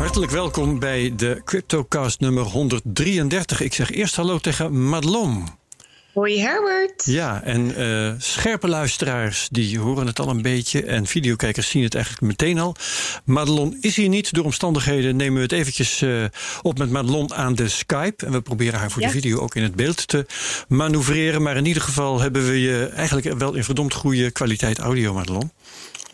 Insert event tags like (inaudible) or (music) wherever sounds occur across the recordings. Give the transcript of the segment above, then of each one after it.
Hartelijk welkom bij de CryptoCast nummer 133. Ik zeg eerst hallo tegen Madelon. Hoi Herbert. Ja, en uh, scherpe luisteraars die horen het al een beetje. En videokijkers zien het eigenlijk meteen al. Madelon is hier niet. Door omstandigheden nemen we het eventjes uh, op met Madelon aan de Skype. En we proberen haar voor ja. de video ook in het beeld te manoeuvreren. Maar in ieder geval hebben we je eigenlijk wel in verdomd goede kwaliteit audio, Madelon.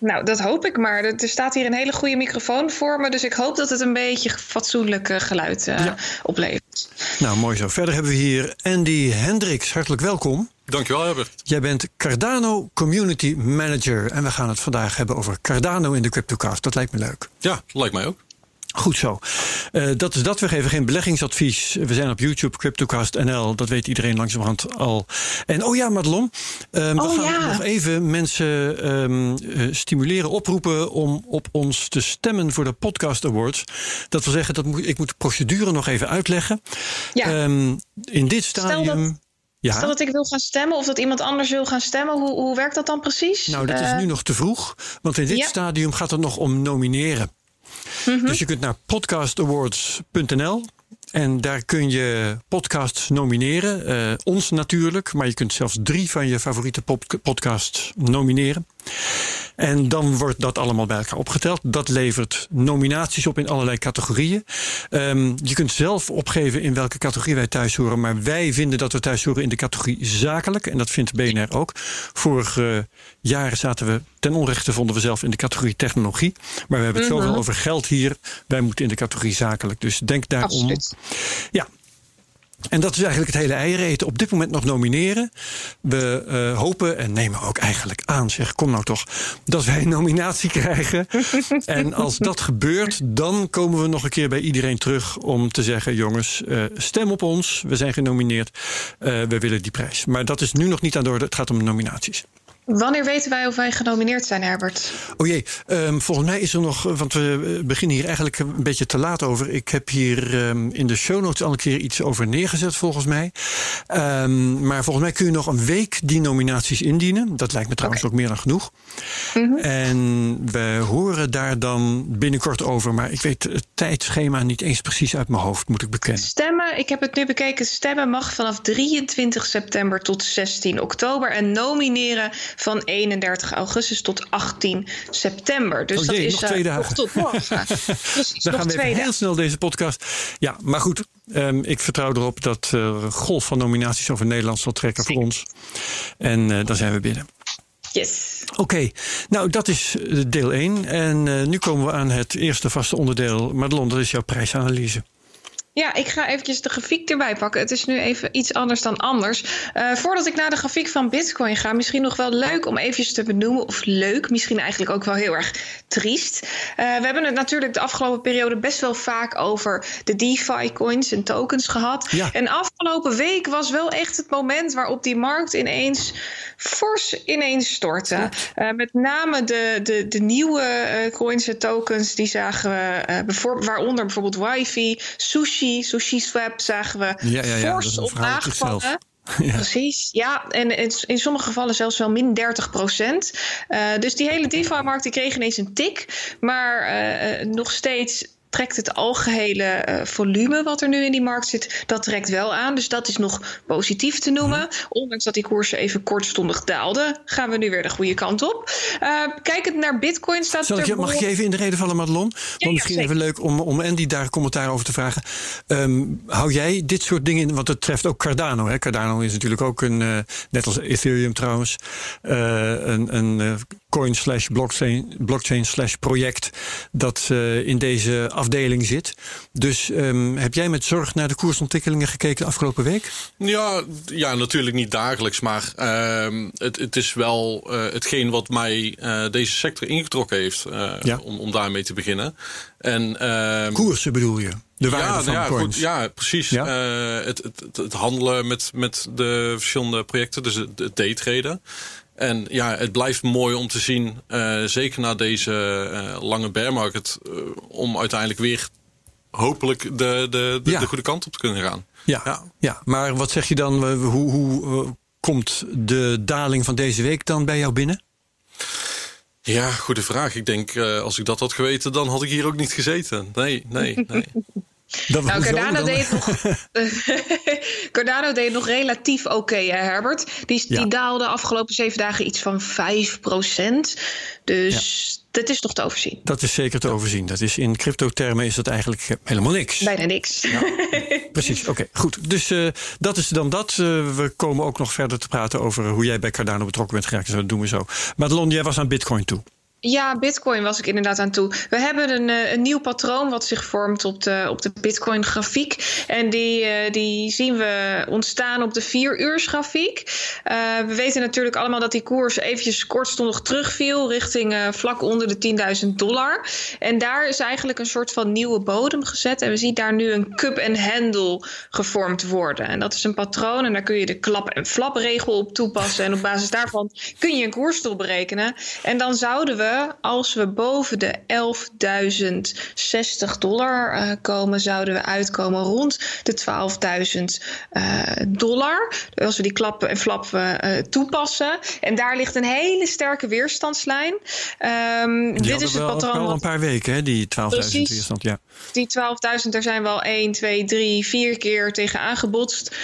Nou, dat hoop ik maar. Er staat hier een hele goede microfoon voor me. Dus ik hoop dat het een beetje fatsoenlijk geluid uh, ja. oplevert. Nou, mooi zo. Verder hebben we hier Andy Hendricks. Hartelijk welkom. Dankjewel, Herbert. Jij bent Cardano Community Manager. En we gaan het vandaag hebben over Cardano in de CryptoCast. Dat lijkt me leuk. Ja, dat lijkt mij ook. Goed zo. Uh, dat is dat. We geven geen beleggingsadvies. We zijn op YouTube, CryptoCast NL. Dat weet iedereen langzamerhand al. En oh ja, Madelon. Uh, we oh, gaan ja. nog even mensen um, uh, stimuleren, oproepen om op ons te stemmen voor de Podcast Awards. Dat wil zeggen, dat moet, ik moet de procedure nog even uitleggen. Ja. Um, in dit stadium. Ja. Stel dat ik wil gaan stemmen of dat iemand anders wil gaan stemmen, hoe, hoe werkt dat dan precies? Nou, dat is nu nog te vroeg, want in dit ja. stadium gaat het nog om nomineren. Mhm. Dus je kunt naar podcastawards.nl en daar kun je podcasts nomineren. Uh, ons natuurlijk, maar je kunt zelfs drie van je favoriete pod podcasts nomineren. En dan wordt dat allemaal bij elkaar opgeteld. Dat levert nominaties op in allerlei categorieën. Um, je kunt zelf opgeven in welke categorie wij thuis horen. Maar wij vinden dat we thuis horen in de categorie zakelijk. En dat vindt BNR ook. Vorige jaren zaten we, ten onrechte vonden we zelf in de categorie technologie. Maar we hebben het Mhm. zoveel over geld hier. Wij moeten in de categorie zakelijk. Dus denk daarom. Absoluut. Ja, en dat is eigenlijk het hele eiereten. Op dit moment nog nomineren. We uh, hopen en nemen ook eigenlijk aan, zeg, kom nou toch, dat wij een nominatie krijgen. (laughs) en als dat gebeurt, dan komen we nog een keer bij iedereen terug om te zeggen: jongens, uh, stem op ons. We zijn genomineerd. Uh, we willen die prijs. Maar dat is nu nog niet aan de orde. Het gaat om nominaties. Wanneer weten wij of wij genomineerd zijn, Herbert? Oh jee, um, volgens mij is er nog, want we beginnen hier eigenlijk een beetje te laat over. Ik heb hier um, in de show notes al een keer iets over neergezet, volgens mij. Um, maar volgens mij kun je nog een week die nominaties indienen. Dat lijkt me trouwens okay. ook meer dan genoeg. Mhm. Mm -hmm. En we horen daar dan binnenkort over. Maar ik weet het tijdschema niet eens precies uit mijn hoofd, moet ik bekennen. Stemmen, ik heb het nu bekeken. Stemmen mag vanaf 23 september tot 16 oktober. En nomineren van 31 augustus tot 18 september. Dus oh, jee, dat is nog twee uh, dagen. tot morgen. (laughs) Precies, Dan nog gaan we heel snel deze podcast. Ja, maar goed. Um, ik vertrouw erop dat er uh, golf van nominaties over Nederland zal trekken voor ons. En uh, dan zijn we binnen. Yes. Oké, okay. nou dat is deel 1. En uh, nu komen we aan het eerste vaste onderdeel. Madelon, dat is jouw prijsanalyse. Ja, ik ga eventjes de grafiek erbij pakken. Het is nu even iets anders dan anders. Uh, voordat ik naar de grafiek van Bitcoin ga, misschien nog wel leuk om eventjes te benoemen. Of leuk, misschien eigenlijk ook wel heel erg triest. Uh, we hebben het natuurlijk de afgelopen periode best wel vaak over de DeFi-coins en tokens gehad. Ja. En afgelopen week was wel echt het moment waarop die markt ineens fors ineens stortte. Uh, met name de, de, de nieuwe coins en tokens, die zagen we, bijvoorbeeld, waaronder bijvoorbeeld Wifi, Sushi. Sushi Swap zagen we ja, ja, ja, fors op nagevallen. Ja. Precies, ja. En in sommige gevallen zelfs wel min 30 procent. Uh, dus die hele DeFi-markt die kreeg ineens een tik. Maar uh, nog steeds trekt het algehele uh, volume wat er nu in die markt zit, dat trekt wel aan. Dus dat is nog positief te noemen. Mm. Ondanks dat die koersen even kortstondig daalden, gaan we nu weer de goede kant op. Uh, kijkend naar Bitcoin staat Zal ik, er. Mag ik je even in de reden vallen, Madelon? Want ja, misschien ja, even leuk om, om Andy daar commentaar over te vragen. Um, hou jij dit soort dingen, want het treft ook Cardano. Hè? Cardano is natuurlijk ook een, uh, net als Ethereum trouwens, een, een coin slash blockchain, blockchain slash project dat in deze afdeling zit. Dus um, heb jij met zorg naar de koersontwikkelingen gekeken de afgelopen week? Ja, ja natuurlijk niet dagelijks, maar uh, het, het, is wel uh, hetgeen wat mij uh, deze sector ingetrokken heeft ja. om, om daarmee te beginnen. En, uh, Koersen bedoel je? De waarde ja, van ja, coins. Goed, ja, precies. Ja? Het, het, het, handelen met, met de verschillende projecten, dus het, het daytraden. En ja, het blijft mooi om te zien, uh, zeker na deze uh, lange bear market, uh, om uiteindelijk weer hopelijk de, de, de, ja. de, goede kant op te kunnen gaan. Ja, ja. ja. maar wat zeg je dan, hoe, hoe komt de daling van deze week dan bij jou binnen? Ja, goede vraag. Ik denk, als ik dat had geweten, dan had ik hier ook niet gezeten. Nee, nee, nee. (laughs) Dat nou, Cardano deed, nog, (laughs) Cardano deed nog relatief oké, okay, Herbert. Die, die daalde afgelopen zeven dagen iets van 5 Dus ja. dat is toch te overzien. Dat is zeker te overzien. Dat is, in crypto-termen is dat eigenlijk helemaal niks. Bijna niks. Ja. (laughs) Precies, oké, goed. Dus uh, dat is dan dat. Uh, we komen ook nog verder te praten over hoe jij bij Cardano betrokken bent geraakt. Dus dat doen we zo. Madelon, jij was aan Bitcoin toe. Ja, Bitcoin was ik inderdaad aan toe. We hebben een, eh, een nieuw patroon wat zich vormt op de, op de Bitcoin-grafiek. En die, uh, die zien we ontstaan op de 4-uursgrafiek. Uh, we weten natuurlijk allemaal dat die koers eventjes kortstondig terugviel richting vlak onder de 10.000 dollar. En daar is eigenlijk een soort van nieuwe bodem gezet. En we zien daar nu een cup en handle gevormd worden. En dat is een patroon en daar kun je de klap- en flapregel op toepassen. En op basis daarvan kun je een koersdoel berekenen. En dan zouden we als we boven de 11.060 dollar uh, komen, zouden we uitkomen rond de 12.000 uh, dollar. Als we die klappen en flappen uh, toepassen. En daar ligt een hele sterke weerstandslijn. Um, dit is het patroon. al een paar weken, hè, die 12.000 weerstand. Ja. Die 12.000, daar zijn wel 1, 2, 3, 4 keer tegen aangebotst.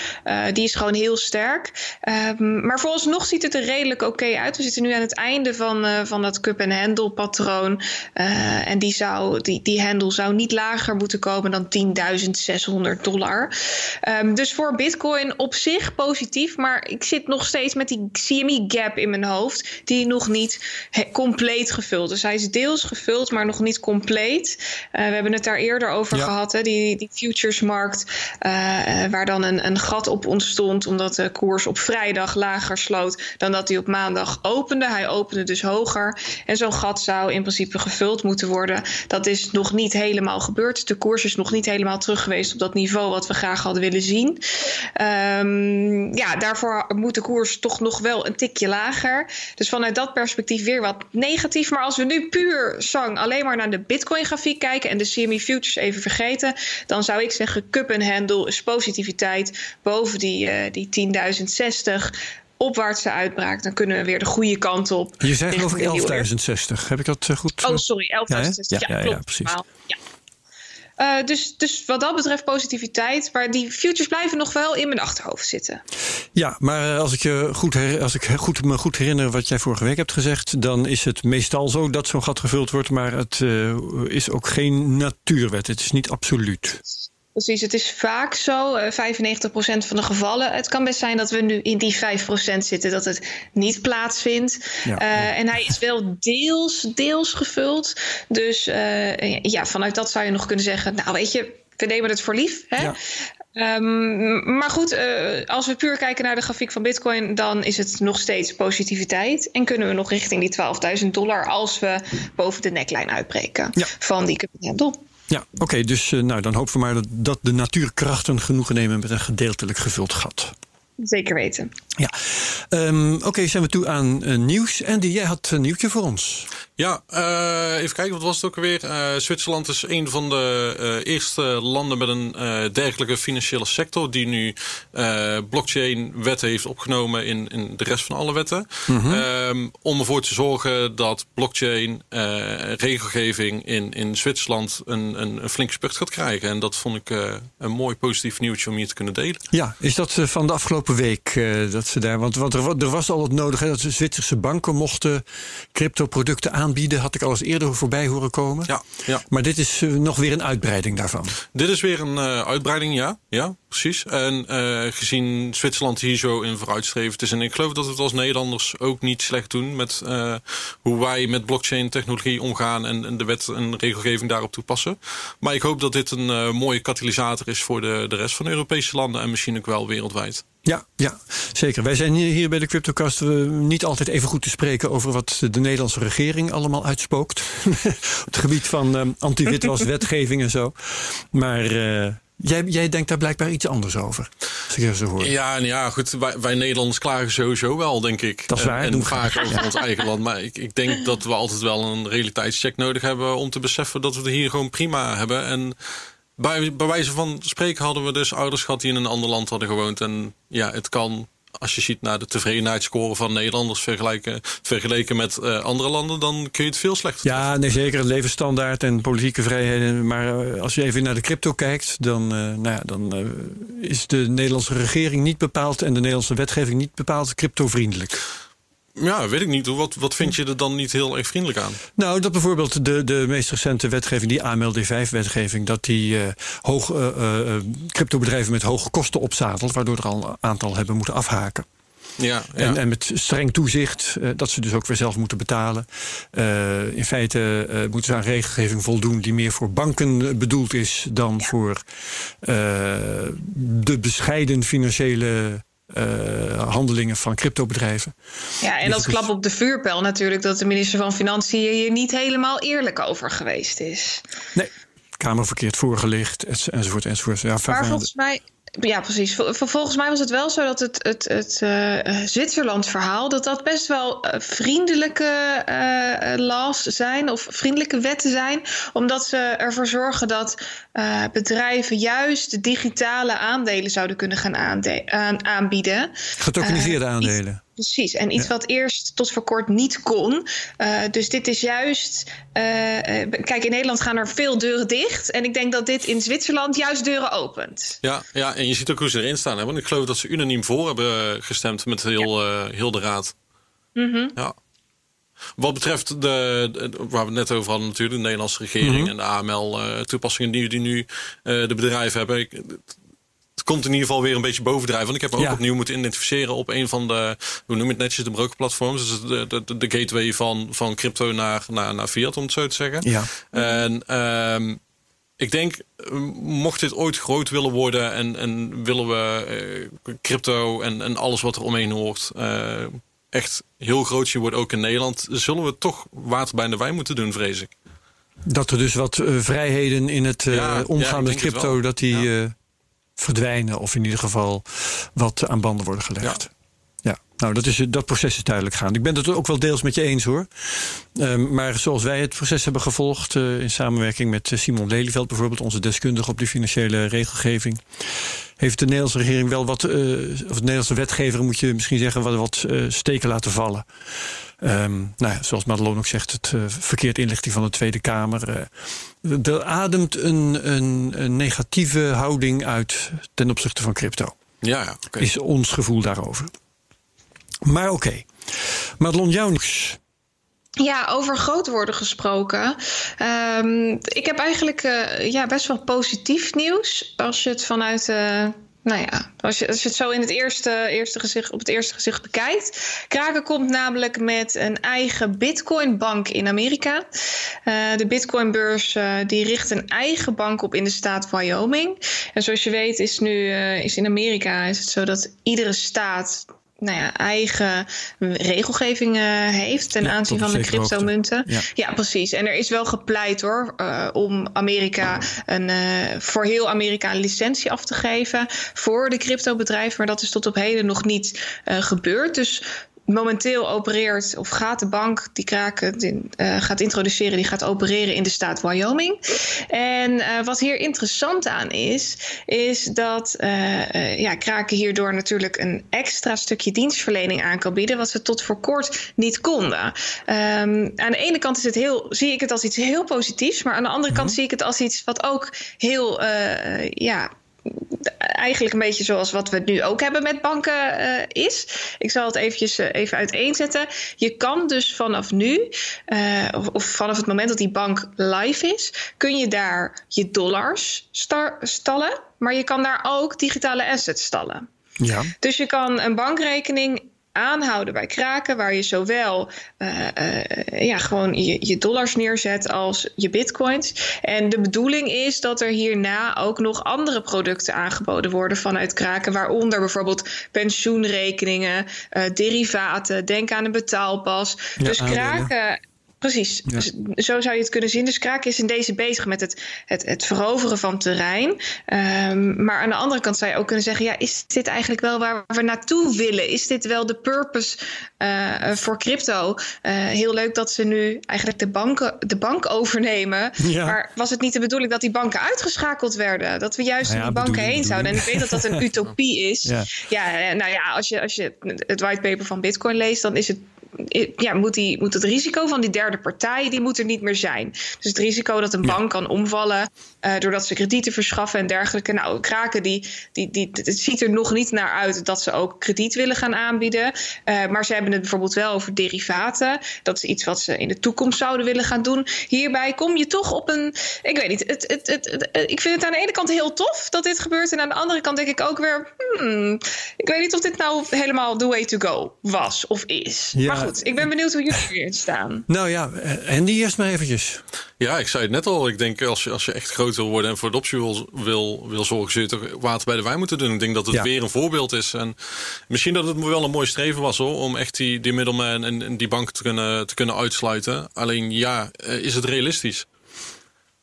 die is gewoon heel sterk. Um, maar vooralsnog ziet het er redelijk oké okay uit. We zitten nu aan het einde van, van dat cup en handle-patroon. Uh, en die, zou, die, die handle zou niet lager moeten komen dan 10.600 dollar. Um, dus voor Bitcoin op zich positief. Maar ik zit nog steeds met die CME-gap in mijn hoofd. Die nog niet compleet gevuld is. Hij is deels gevuld, maar nog niet compleet. Uh, we hebben het daar eerder over ja. gehad. Hè? Die, die futuresmarkt. Uh, waar dan een, een gat op ontstond. Omdat de koers op vrijdag lager sloot dan dat hij op maandag opende. Hij opende dus hoger. En zo'n gat zou in principe gevuld moeten worden. Dat is nog niet helemaal gebeurd. De koers is nog niet helemaal terug geweest op dat niveau wat we graag hadden willen zien. Um, ja, daarvoor moet de koers toch nog wel een tikje lager. Dus vanuit dat perspectief weer wat negatief. Maar als we nu puur sang alleen maar naar de Bitcoin-grafiek kijken en de CME Futures even vergeten, dan zou ik zeggen: cup en handle is positiviteit boven die, uh, die 10.060 opwaartse uitbraak, dan kunnen we weer de goede kant op. Je zei geloof ik 11.060. Heb ik dat uh, goed? Oh, sorry, 11.060. Ja, ja, ja, precies. Uh, dus, dus wat dat betreft positiviteit. Maar die futures blijven nog wel in mijn achterhoofd zitten. Ja, maar als ik, je goed, als ik goed, me goed herinner wat jij vorige week hebt gezegd... dan is het meestal zo dat zo'n gat gevuld wordt. Maar het uh, is ook geen natuurwet. Het is niet absoluut. Precies, het is vaak zo, uh, 95% van de gevallen. Het kan best zijn dat we nu in die 5% zitten, dat het niet plaatsvindt. Ja, uh, En hij is wel deels, deels gevuld. Dus uh, ja, vanuit dat zou je nog kunnen zeggen, nou weet je, we nemen het voor lief. Hè? Ja. Um, maar goed, uh, als we puur kijken naar de grafiek van Bitcoin, dan is het nog steeds positiviteit. En kunnen we nog richting die 12.000 dollar als we boven de neklijn uitbreken ja. van die handel. Ja, oké. Dus uh, nou, dan hopen we maar dat, dat de natuurkrachten genoegen nemen met een gedeeltelijk gevuld gat. Zeker weten. Ja, um, oké, okay, zijn we toe aan uh, nieuws. Andy, jij had een nieuwtje voor ons. Ja, uh, even kijken, wat was het ook alweer? Uh, Zwitserland is een van de uh, eerste landen met een dergelijke financiële sector die nu blockchain-wetten heeft opgenomen in, in de rest van alle wetten. Mm -hmm. um, om ervoor te zorgen dat blockchain regelgeving in, in Zwitserland een, een, een flinke spurt gaat krijgen. En dat vond ik een mooi positief nieuwtje om hier te kunnen delen. Ja, is dat van de afgelopen week dat ze daar. Want, want er, er was al het nodig hè, dat de Zwitserse banken mochten crypto-producten aanbieden had ik al eens eerder voorbij horen komen. Ja, ja. Maar dit is uh, nog weer een uitbreiding daarvan. Dit is weer een uh, uitbreiding, ja. Ja, precies. En gezien Zwitserland hier zo in vooruitstrevend is. En ik geloof dat we het als Nederlanders ook niet slecht doen met hoe wij met blockchain technologie omgaan en, en, de wet en regelgeving daarop toepassen. Maar ik hoop dat dit een mooie katalysator is voor de, de rest van de Europese landen en misschien ook wel wereldwijd. Ja, ja, zeker. Wij zijn hier bij de Cryptocast niet altijd even goed te spreken over wat de Nederlandse regering allemaal uitspookt. (laughs) Op het gebied van um, anti-witwaswetgeving (laughs) en zo. Maar uh, Jij, jij denkt daar blijkbaar iets anders over. Als ik zo hoor. Ja, ja, goed. Wij, wij, Nederlanders klagen sowieso wel, denk ik. Dat is waar. En, en vaak over ons eigen land. Maar ik, ik denk dat we altijd wel een realiteitscheck nodig hebben om te beseffen dat we het hier gewoon prima hebben. En bij, bij wijze van spreken hadden we dus ouders gehad die in een ander land hadden gewoond. En ja, het kan als je ziet naar de tevredenheidsscore van Nederlanders vergelijken, vergeleken met andere landen, dan kun je het veel slechter. Ja, nee, zeker. Levensstandaard en politieke vrijheden. Maar als je even naar de crypto kijkt, dan, nou ja, dan is de Nederlandse regering niet bepaald en de Nederlandse wetgeving niet bepaald cryptovriendelijk. Ja, weet ik niet. Wat, wat vind je er dan niet heel erg vriendelijk aan? Nou, dat bijvoorbeeld de, de meest recente wetgeving, die AMLD5-wetgeving, dat die uh, hoog, uh, uh, cryptobedrijven met hoge kosten opzadelt, waardoor er al een aantal hebben moeten afhaken. Ja, ja. En, en, met streng toezicht, dat ze dus ook weer zelf moeten betalen. in feite moeten ze aan regelgeving voldoen die meer voor banken bedoeld is dan ja. voor de bescheiden financiële uh, handelingen van cryptobedrijven. Ja, en als klap op de vuurpijl natuurlijk dat de minister van Financiën hier niet helemaal eerlijk over geweest is. Nee, Kamer verkeerd voorgelicht enzovoort enzovoort. Ja, maar volgens mij ja, precies. Volgens mij was het wel zo dat het, het, het uh, Zwitserland-verhaal... dat dat best wel uh, vriendelijke uh, laws zijn... of vriendelijke wetten zijn... omdat ze ervoor zorgen dat bedrijven juist digitale aandelen zouden kunnen gaan aanbieden. Getokeniseerde aandelen. Precies, en iets wat eerst tot voor kort niet kon. Uh, dus dit is juist. Uh, kijk, in Nederland gaan er veel deuren dicht. En ik denk dat dit in Zwitserland juist deuren opent. Ja, ja en je ziet ook hoe ze erin staan. Hè? Want ik geloof dat ze unaniem voor hebben gestemd met heel, ja. uh, heel de raad. Mm -hmm. Ja. Wat betreft de, de, waar we het net over hadden, natuurlijk, de Nederlandse regering mm -hmm. en de AML-toepassingen die, die nu de bedrijven hebben. Ik, het komt in ieder geval weer een beetje bovendrijven. Want ik heb me ook ja. opnieuw moeten identificeren op een van de, hoe noem je het netjes, de brokerplatforms. Dus de, de, de gateway van, van crypto naar, naar, naar fiat, om het zo te zeggen. Ja. En um, ik denk, mocht dit ooit groot willen worden en, en willen we uh, crypto en, en alles wat er omheen hoort, uh, echt heel groot zien worden, ook in Nederland, zullen we toch water bij de wijn moeten doen, vrees ik. Dat er dus wat uh, vrijheden in het ja, omgaan ja, met crypto, dat die. Ja verdwijnen. Of in ieder geval wat aan banden worden gelegd. Nou, dat, is, dat proces is duidelijk gaan. Ik ben het ook wel deels met je eens hoor. Um, maar zoals wij het proces hebben gevolgd... Uh, in samenwerking met Simon Lelyveld bijvoorbeeld... onze deskundige op de financiële regelgeving... heeft de Nederlandse regering wel wat... Uh, of de Nederlandse wetgever moet je misschien zeggen... wat, wat uh, steken laten vallen. Um, nou ja, zoals Madelon ook zegt, het uh, verkeerd inlichting van de Tweede Kamer. Er ademt een, een, een, negatieve houding uit ten opzichte van crypto. Ja, ja okay. Is ons gevoel daarover. Maar oké. Okay. Madelon, jouw. Ja, over groot worden gesproken. Um, ik heb eigenlijk uh, ja, best wel positief nieuws. Als je het vanuit uh, nou ja, als je, als je het zo in het eerste, eerste gezicht, op het eerste gezicht bekijkt. Kraken komt namelijk met een eigen Bitcoin-bank in Amerika. Uh, de Bitcoin-beurs uh, die richt een eigen bank op in de staat Wyoming. En zoals je weet is nu is in Amerika is het zo dat iedere staat nou ja, eigen regelgeving heeft ten ja, aanzien van de cryptomunten. Ja. ja, precies. En er is wel gepleit hoor uh, om Amerika een uh, voor heel Amerika een licentie af te geven voor de cryptobedrijven. Maar dat is tot op heden nog niet gebeurd. Dus momenteel opereert of gaat de bank die Kraken uh, gaat introduceren, die gaat opereren in de staat Wyoming. En uh, wat hier interessant aan is, is dat uh, ja, Kraken hierdoor natuurlijk een extra stukje dienstverlening aan kan bieden, wat ze tot voor kort niet konden. Um, aan de ene kant is het heel, zie ik het als iets heel positiefs, maar aan de andere kant mm -hmm. zie ik het als iets wat ook heel ja, eigenlijk een beetje zoals wat we nu ook hebben met banken uh, is. Ik zal het eventjes uh, even uiteenzetten. Je kan dus vanaf nu, uh, of, of, vanaf het moment dat die bank live is, kun je daar je dollars stallen, maar je kan daar ook digitale assets stallen. Ja. Dus je kan een bankrekening aanhouden bij kraken, waar je zowel uh, uh, ja, gewoon je, je, dollars neerzet als je bitcoins. En de bedoeling is dat er hierna ook nog andere producten aangeboden worden vanuit kraken, waaronder bijvoorbeeld pensioenrekeningen, uh, derivaten, denk aan een betaalpas. Ja, dus kraken precies. Dus zo zou je het kunnen zien. Dus Kraken is in deze bezig met het, het, het veroveren van terrein. Um, maar aan de andere kant zou je ook kunnen zeggen: ja, is dit eigenlijk wel waar we naartoe willen? Is dit wel de purpose uh, voor crypto? Uh, heel leuk dat ze nu eigenlijk de, banken, de bank overnemen. Ja. Maar was het niet de bedoeling dat die banken uitgeschakeld werden? Dat we juist nou ja, die banken heen zouden? En ik weet dat dat een utopie is. (laughs) Ja. ja, nou ja, als je, als je het whitepaper van Bitcoin leest, dan is het ja, moet, die, moet het risico van die derde partij die moet er niet meer zijn. Dus het risico dat een bank kan omvallen uh, doordat ze kredieten verschaffen en dergelijke. Nou, Kraken, die, die, die, het ziet er nog niet naar uit dat ze ook krediet willen gaan aanbieden. Uh, maar ze hebben het bijvoorbeeld wel over derivaten. Dat is iets wat ze in de toekomst zouden willen gaan doen. Hierbij kom je toch op een. Ik weet niet. Het, het, het, ik vind het aan de ene kant heel tof dat dit gebeurt. En aan de andere kant denk ik ook weer. Hmm, ik weet niet of dit nou helemaal the way to go was of is. Ja. Maar goed, ik ben benieuwd hoe jullie erin staan. Nou ja, en die eerst maar eventjes. Ja, ik zei het net al. Ik denk als je, als je echt groot wil worden en voor adoptie wil, wil, wil zorgen, zul je toch water bij de wijn moeten doen. Ik denk dat het weer een voorbeeld is. En misschien dat het wel een mooi streven was hoor, om echt die, die middleman en, en die bank te kunnen, te kunnen uitsluiten. Alleen ja, eh, is het realistisch?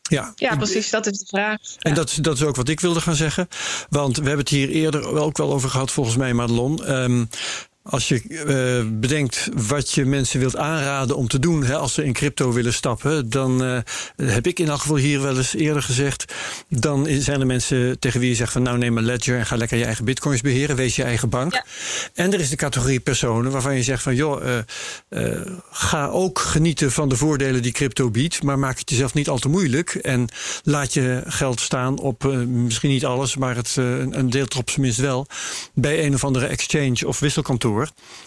Ja, ja, precies, dat is de vraag. En dat, dat is ook wat ik wilde gaan zeggen. Want we hebben het hier eerder ook wel over gehad, volgens mij, Madelon. Um, als je uh, bedenkt wat je mensen wilt aanraden om te doen hè, als ze in crypto willen stappen, dan uh, heb ik in elk geval hier wel eens eerder gezegd. Dan zijn er mensen tegen wie je zegt van nou neem een ledger en ga lekker je eigen bitcoins beheren, wees je eigen bank. Ja. En er is de categorie personen waarvan je zegt van joh, uh, ga ook genieten van de voordelen die crypto biedt, maar maak het jezelf niet al te moeilijk en laat je geld staan op misschien niet alles, maar het, een deel op zijn minst wel bij een of andere exchange of wisselkantoor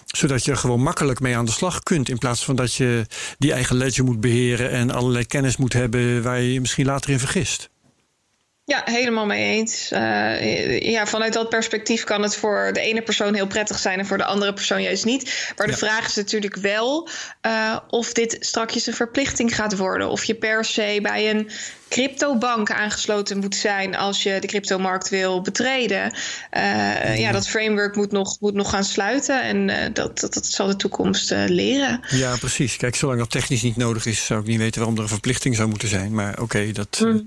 zodat je er gewoon makkelijk mee aan de slag kunt. In plaats van dat je die eigen ledger moet beheren en allerlei kennis moet hebben waar je je misschien later in vergist. Ja, helemaal mee eens. Uh, ja, vanuit dat perspectief kan het voor de ene persoon heel prettig zijn en voor de andere persoon juist niet. Maar de vraag is natuurlijk wel uh, of dit strakjes een verplichting gaat worden. Of je per se bij een cryptobank aangesloten moet zijn als je de cryptomarkt wil betreden. Uh, ja, dat framework moet nog, moet nog gaan sluiten en uh, dat, dat, dat, zal de toekomst uh, leren. Ja, precies. Kijk, zolang dat technisch niet nodig is, zou ik niet weten waarom er een verplichting zou moeten zijn. Maar oké, okay, dat. Mm.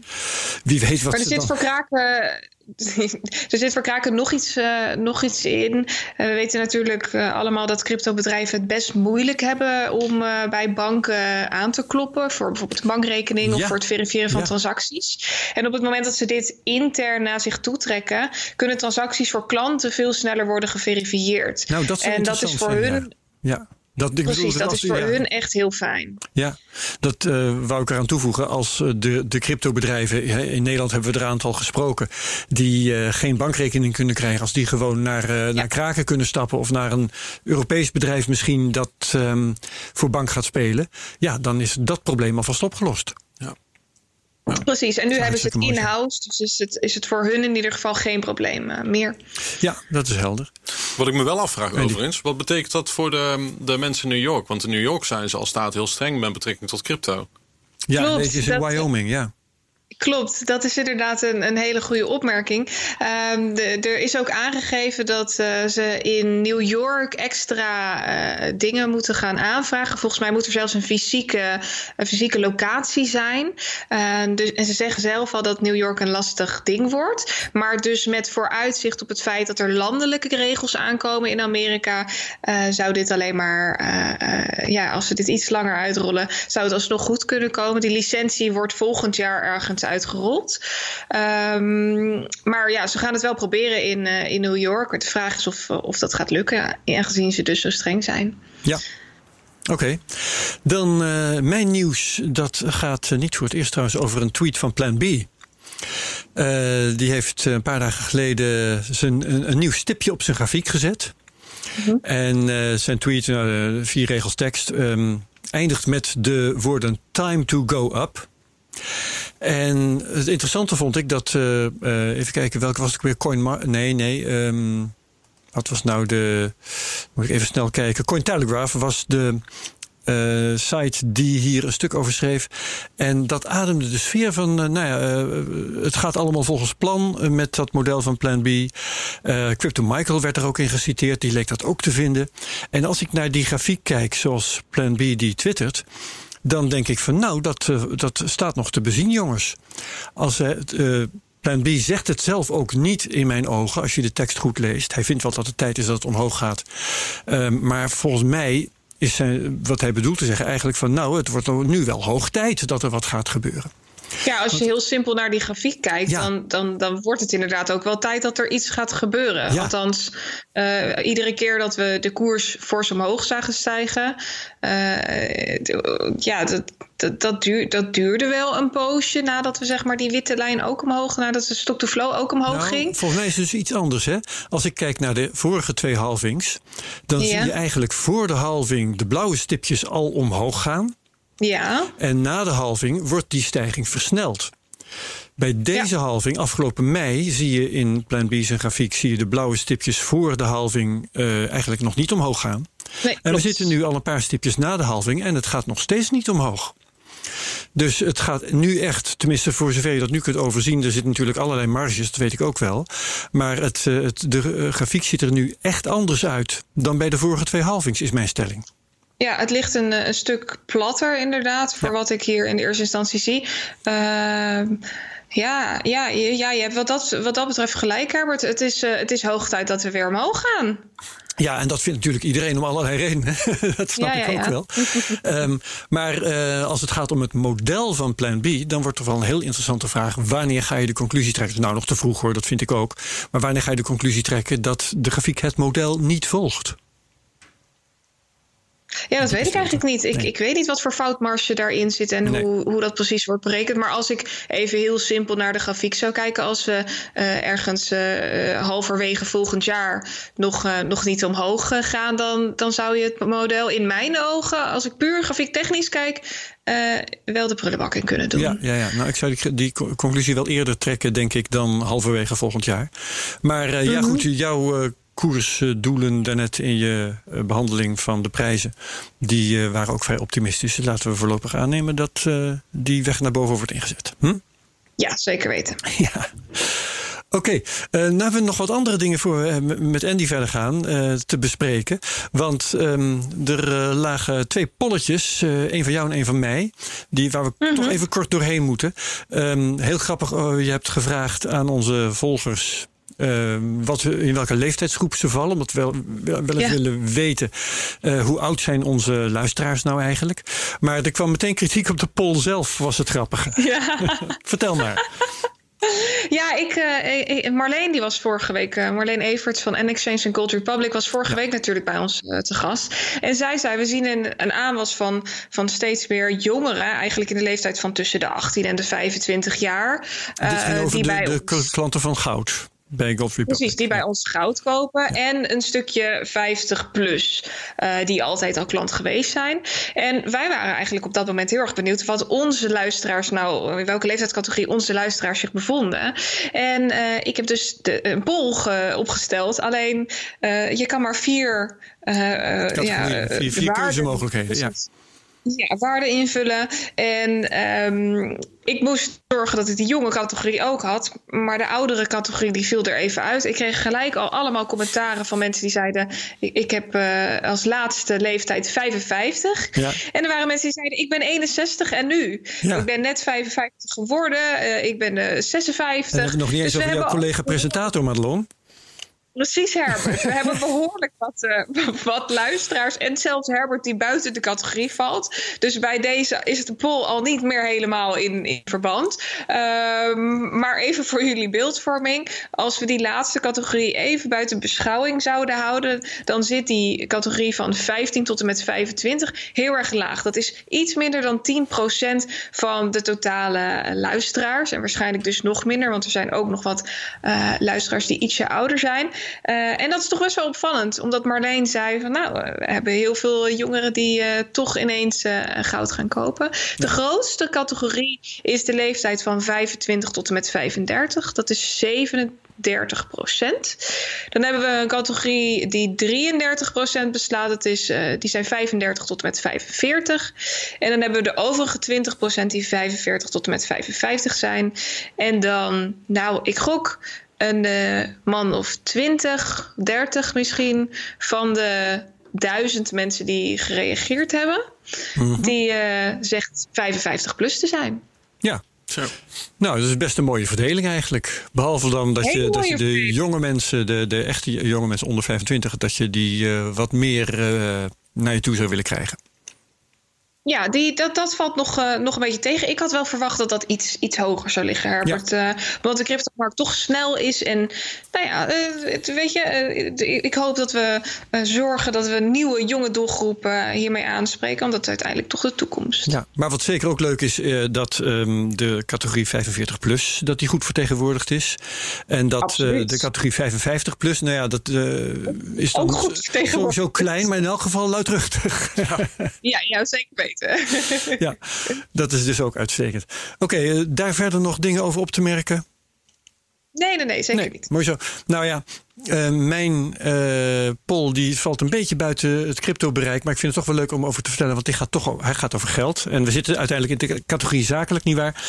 Wie weet wat. Maar er zit dan... voor kraken (laughs) er zit voor Kraken nog iets, uh, nog iets in. Uh, we weten natuurlijk uh, allemaal dat cryptobedrijven het best moeilijk hebben om bij banken aan te kloppen. Voor bijvoorbeeld een bankrekening ja. of voor het verifiëren van ja. transacties. En op het moment dat ze dit intern naar zich toetrekken, kunnen transacties voor klanten veel sneller worden geverifieerd. Nou, dat en dat is voor zijn, hun. ja. Dat, ik Precies, bedoel, dat is voor ja. hun echt heel fijn. Ja, dat uh, wou ik eraan toevoegen. Als de, de cryptobedrijven, in Nederland hebben we er een aantal gesproken, die uh, geen bankrekening kunnen krijgen, als die gewoon naar, uh, ja. naar kraken kunnen stappen of naar een Europees bedrijf misschien dat um, voor bank gaat spelen, ja, dan is dat probleem alvast opgelost. Precies, en nu hebben ze het in-house, dus is het, is het voor hun in ieder geval geen probleem uh, meer. Ja, dat is helder. Wat ik me wel afvraag overigens, wat betekent dat voor de, de mensen in New York? Want in New York zijn ze al staat heel streng met betrekking tot crypto. Ja, Klopt, is in Wyoming, ja. Klopt, dat is inderdaad een, een hele goede opmerking. De, er is ook aangegeven dat uh, ze in New York extra uh, dingen moeten gaan aanvragen. Volgens mij moet er zelfs een fysieke, een fysieke locatie zijn. Uh, dus, en ze zeggen zelf al dat New York een lastig ding wordt. Maar dus met vooruitzicht op het feit dat er landelijke regels aankomen in Amerika, zou dit alleen maar, ja, als ze dit iets langer uitrollen, zou het alsnog goed kunnen komen. Die licentie wordt volgend jaar ergens uitgerold. Um, maar ja, ze gaan het wel proberen in, uh, in New York. De vraag is of, of dat gaat lukken, aangezien ze dus zo streng zijn. Ja. Oké, okay. dan uh, mijn nieuws. Dat gaat niet voor het eerst trouwens over een tweet van Plan B. Uh, die heeft een paar dagen geleden zijn, een, een nieuw stipje op zijn grafiek gezet. -hmm. En zijn tweet, nou, vier regels tekst, um, eindigt met de woorden time to go up. En het interessante vond ik dat, uh, even kijken, welke was het weer? Coin, nee, nee. Um, wat was nou de, moet ik even snel kijken. Cointelegraph was de uh, site die hier een stuk over schreef. En dat ademde de sfeer van, nou ja, het gaat allemaal volgens plan met dat model van Plan B. Crypto Michael werd er ook in geciteerd, die leek dat ook te vinden. En als ik naar die grafiek kijk, zoals Plan B die twittert, dan denk ik van nou, dat, dat staat nog te bezien, jongens. Als uh, Plan B zegt het zelf ook niet in mijn ogen, als je de tekst goed leest. Hij vindt wel dat het tijd is dat het omhoog gaat. Ehm, maar volgens mij is wat hij bedoelt te zeggen eigenlijk van nou, het wordt nu wel hoog tijd dat er wat gaat gebeuren. Ja, als je heel simpel naar die grafiek kijkt, dan, dan, dan wordt het inderdaad ook wel tijd dat er iets gaat gebeuren. Althans, uh, iedere keer dat we de koers fors omhoog zagen stijgen, uh, ja, dat, dat, dat, duur, dat, duurde wel een poosje nadat we zeg maar die witte lijn ook omhoog, nadat de stock to flow ook omhoog nou, ging. Volgens mij is het dus iets anders. Hè? Als ik kijk naar de vorige twee halvings, dan zie je eigenlijk voor de halving de blauwe stipjes al omhoog gaan. Ja. En na de halving wordt die stijging versneld. Bij deze halving, afgelopen mei, zie je in Plan B zijn grafiek zie je de blauwe stipjes voor de halving uh, eigenlijk nog niet omhoog gaan. Nee, en we zitten nu al een paar stipjes na de halving en het gaat nog steeds niet omhoog. Dus het gaat nu echt, tenminste voor zover je dat nu kunt overzien, er zitten natuurlijk allerlei marges, dat weet ik ook wel. Maar het, eh, het, de eh, grafiek ziet er nu echt anders uit dan bij de vorige twee halvings, is mijn stelling. Ja, het ligt een, een stuk platter inderdaad, voor wat ik hier in de eerste instantie zie. Uh, ja, ja, ja, je hebt wat dat, wat dat betreft gelijk, Herbert. Het is, uh, het is hoog tijd dat we weer omhoog gaan. Ja, en dat vindt natuurlijk iedereen om allerlei redenen. (laughs) dat snap ja, ik ook wel. um, maar uh, als het gaat om het model van Plan B, dan wordt er wel een heel interessante vraag: wanneer ga je de conclusie trekken? Nou, nog te vroeg hoor, dat vind ik ook. Maar wanneer ga je de conclusie trekken dat de grafiek het model niet volgt? Ja, dat weet ik eigenlijk niet. Ik, ik weet niet wat voor foutmarge daarin zit en hoe, hoe dat precies wordt berekend. Maar als ik even heel simpel naar de grafiek zou kijken, als we uh, ergens uh, halverwege volgend jaar nog, uh, nog niet omhoog gaan, dan, dan zou je het model in mijn ogen, als ik puur grafiek technisch kijk, wel de prullenbak in kunnen doen. Ja, ja, ja. Nou, ik zou die, die, conclusie wel eerder trekken, denk ik, dan halverwege volgend jaar. Maar mm -hmm. ja, mhm. goed, jouw koersdoelen daarnet in je eh, behandeling van de prijzen, die eh, waren ook vrij optimistisch. Dus laten we voorlopig aannemen dat eh, die weg naar boven wordt ingezet. Hm? Ja, zeker weten. (laughs) Ja. Oké, okay, uh, nou hebben we nog wat andere dingen voor we met Andy verder gaan uh, te bespreken. Want um, er lagen twee polletjes, een van jou en een van mij, die, waar we -hmm. toch even kort doorheen moeten. Um, heel grappig, oh, je hebt gevraagd aan onze volgers uh, wat, in welke leeftijdsgroep ze vallen. Omdat we wel, wel eens willen weten uh, hoe oud zijn onze luisteraars nou eigenlijk. Maar er kwam meteen kritiek op de poll zelf, was het grappige. (laughs) Ja. (laughs) Vertel maar. Ja, ik, uh, Marleen die was vorige week, uh, Marleen Everts van N-Exchange en Gold Republic was vorige week natuurlijk bij ons uh, te gast. En zij zei, we zien een, een aanwas van, van steeds meer jongeren, eigenlijk in de leeftijd van tussen de 18 en de 25 jaar. Dit ging over die de, bij de ons... klanten van goud. Bij Precies, die bij ons goud kopen. En een stukje 50 plus, uh, die altijd al klant geweest zijn. En wij waren eigenlijk op dat moment heel erg benieuwd wat onze luisteraars nou, in welke leeftijdscategorie onze luisteraars zich bevonden. En uh, ik heb dus de, een poll opgesteld. Alleen uh, je kan maar vier, ja, vier, vier keuzemogelijkheden. Ja. Ja, waarde invullen. En um, ik moest zorgen dat ik die jonge categorie ook had. Maar de oudere categorie die viel er even uit. Ik kreeg gelijk al allemaal commentaren van mensen die zeiden... ik, ik heb uh, als laatste leeftijd 55. Ja. En er waren mensen die zeiden... ik ben 61 en nu. Ja. Ik ben net 55 geworden. Uh, ik ben uh, 56. En heb nog niet eens dus over jouw collega-presentator, Madelon. Precies, Herbert. We hebben behoorlijk wat, uh, (laughs) wat luisteraars. En zelfs Herbert die buiten de categorie valt. Dus bij deze is de poll al niet meer helemaal in, verband. Um, maar even voor jullie beeldvorming. Als we die laatste categorie even buiten beschouwing zouden houden. dan zit die categorie van 15 tot en met 25 heel erg laag. Dat is iets minder dan 10% van de totale luisteraars. En waarschijnlijk dus nog minder, want er zijn ook nog wat uh, luisteraars die ietsje ouder zijn. Uh, en dat is toch best wel opvallend, omdat Marleen zei van nou, we hebben heel veel jongeren die uh, toch ineens uh, goud gaan kopen. De grootste categorie is de leeftijd van 25 tot en met 35. Dat is 37 procent. Dan hebben we een categorie die 33 procent beslaat. Dat is, die zijn 35 tot en met 45. En dan hebben we de overige 20 procent die 45 tot en met 55 zijn. En dan, nou, ik gok een uh, man of 20, 30 misschien van de duizend mensen die gereageerd hebben, Mhm. die eh, zegt 55 plus te zijn. Ja. Zo. Nou, dat is best een mooie verdeling eigenlijk. Behalve dan dat Hele je, dat je mooie de verdeling. jonge mensen, de, de echte jonge mensen onder 25, dat je die eh, wat meer eh, naar je toe zou willen krijgen. Ja, die, dat, dat valt nog, eh, nog een beetje tegen. Ik had wel verwacht dat dat iets, iets hoger zou liggen, Herbert. Eh, want de cryptomarkt toch snel is. En nou ja, eh, het- weet je, eh, ik hoop dat we eh, zorgen dat we nieuwe jonge doelgroepen hiermee aanspreken. Want dat is uiteindelijk toch de toekomst. Ja, maar wat zeker ook leuk is, eh, dat ehm, de categorie 45 plus, dat die goed vertegenwoordigd is. En dat eh, de categorie 55 plus, nou ja, dat eh, is dan Ook goed sowieso klein, maar in elk geval luidruchtig. Ja, ja zeker weten. (laughs) ja, dat is dus ook uitstekend. Oké, eh, daar verder nog dingen over op te merken? Nee, nee, nee, zeker niet. Mooi zo. Nou ja, eh, mijn eh poll die valt een beetje buiten het crypto-bereik. Maar ik vind het toch wel leuk om over te vertellen. Want die gaat toch, hij gaat over geld. En we zitten uiteindelijk in de categorie zakelijk, nietwaar?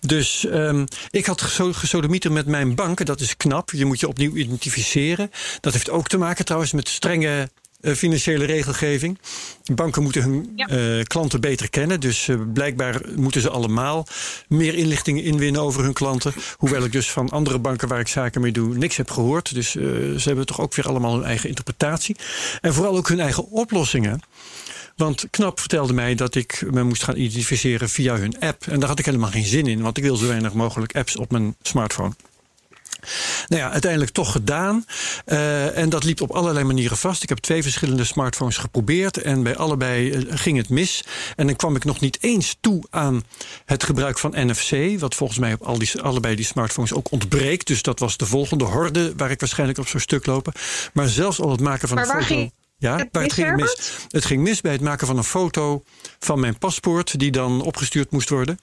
Dus ehm, ik had geso- gesodemieter met mijn banken. Dat is knap. Je moet je opnieuw identificeren. Dat heeft ook te maken trouwens met strenge financiële regelgeving. Banken moeten hun Ja. eh, klanten beter kennen. Dus eh, blijkbaar moeten ze allemaal meer inlichtingen inwinnen over hun klanten. Hoewel ik dus van andere banken waar ik zaken mee doe niks heb gehoord. Dus eh, ze hebben toch ook weer allemaal hun eigen interpretatie. En vooral ook hun eigen oplossingen. Want Knap vertelde mij dat ik me moest gaan identificeren via hun app. En daar had ik helemaal geen zin in, want ik wil zo weinig mogelijk apps op mijn smartphone. Nou ja, uiteindelijk toch gedaan. Eh, en dat liep op allerlei manieren vast. Ik heb twee verschillende smartphones geprobeerd. En bij allebei eh, ging het mis. En dan kwam ik nog niet eens toe aan het gebruik van NFC. Wat volgens mij op al die, allebei die smartphones ook ontbreekt. Dus dat was de volgende horde waar ik waarschijnlijk op zou stuk lopen. Maar zelfs al het maken van Maar een waar foto. ja, het waar het ging mis. Het ging mis bij het maken van een foto van mijn paspoort, die dan opgestuurd moest worden.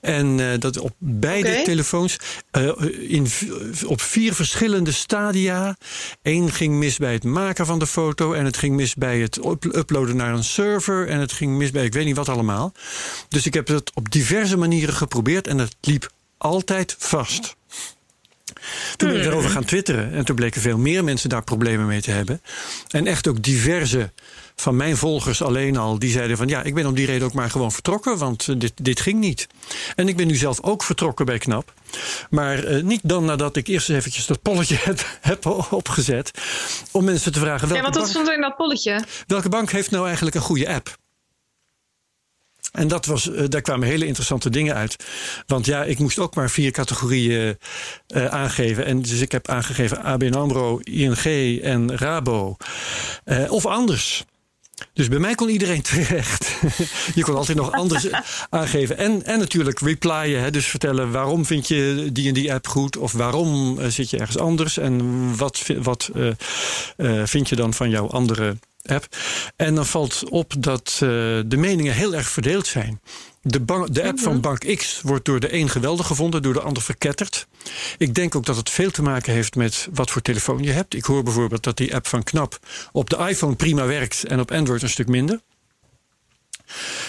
En eh, dat op beide telefoons eh, in, op vier verschillende stadia. Eén ging mis bij het maken van de foto. En het ging mis bij het up- uploaden naar een server. En het ging mis bij ik weet niet wat allemaal. Dus ik heb het op diverse manieren geprobeerd. En het liep altijd vast. Toen ben ik erover gaan twitteren. En toen bleken veel meer mensen daar problemen mee te hebben. En echt ook diverse van mijn volgers alleen al. Die zeiden van ja, ik ben om die reden ook maar gewoon vertrokken. Want eh, dit, dit ging niet. En ik ben nu zelf ook vertrokken bij KNAP. Maar eh, niet dan nadat ik eerst eens eventjes dat polletje (laughs) heb, heb opgezet. Om mensen te vragen Ja, welke, want dat bank, stond er in dat polletje. welke bank heeft nou eigenlijk een goede app. En dat was, eh, daar kwamen hele interessante dingen uit. Want ja, ik moest ook maar vier categorieën aangeven. En dus ik heb aangegeven ABN AMRO, ING en Rabo. Of anders. Dus bij mij kon iedereen (laughs) terecht. je kon altijd nog anders (laughs) aangeven. En, en natuurlijk replyen. Hè, dus vertellen waarom vind je die en die app goed. Of waarom eh, zit je ergens anders. En wat, wat eh, eh, vind je dan van jouw andere app. En dan valt op dat de meningen heel erg verdeeld zijn. De, de app van Bank X wordt door de een geweldig gevonden, door de ander verketterd. Ik denk ook dat het veel te maken heeft met wat voor telefoon je hebt. Ik hoor bijvoorbeeld dat die app van Knap op de iPhone prima werkt en op Android een stuk minder.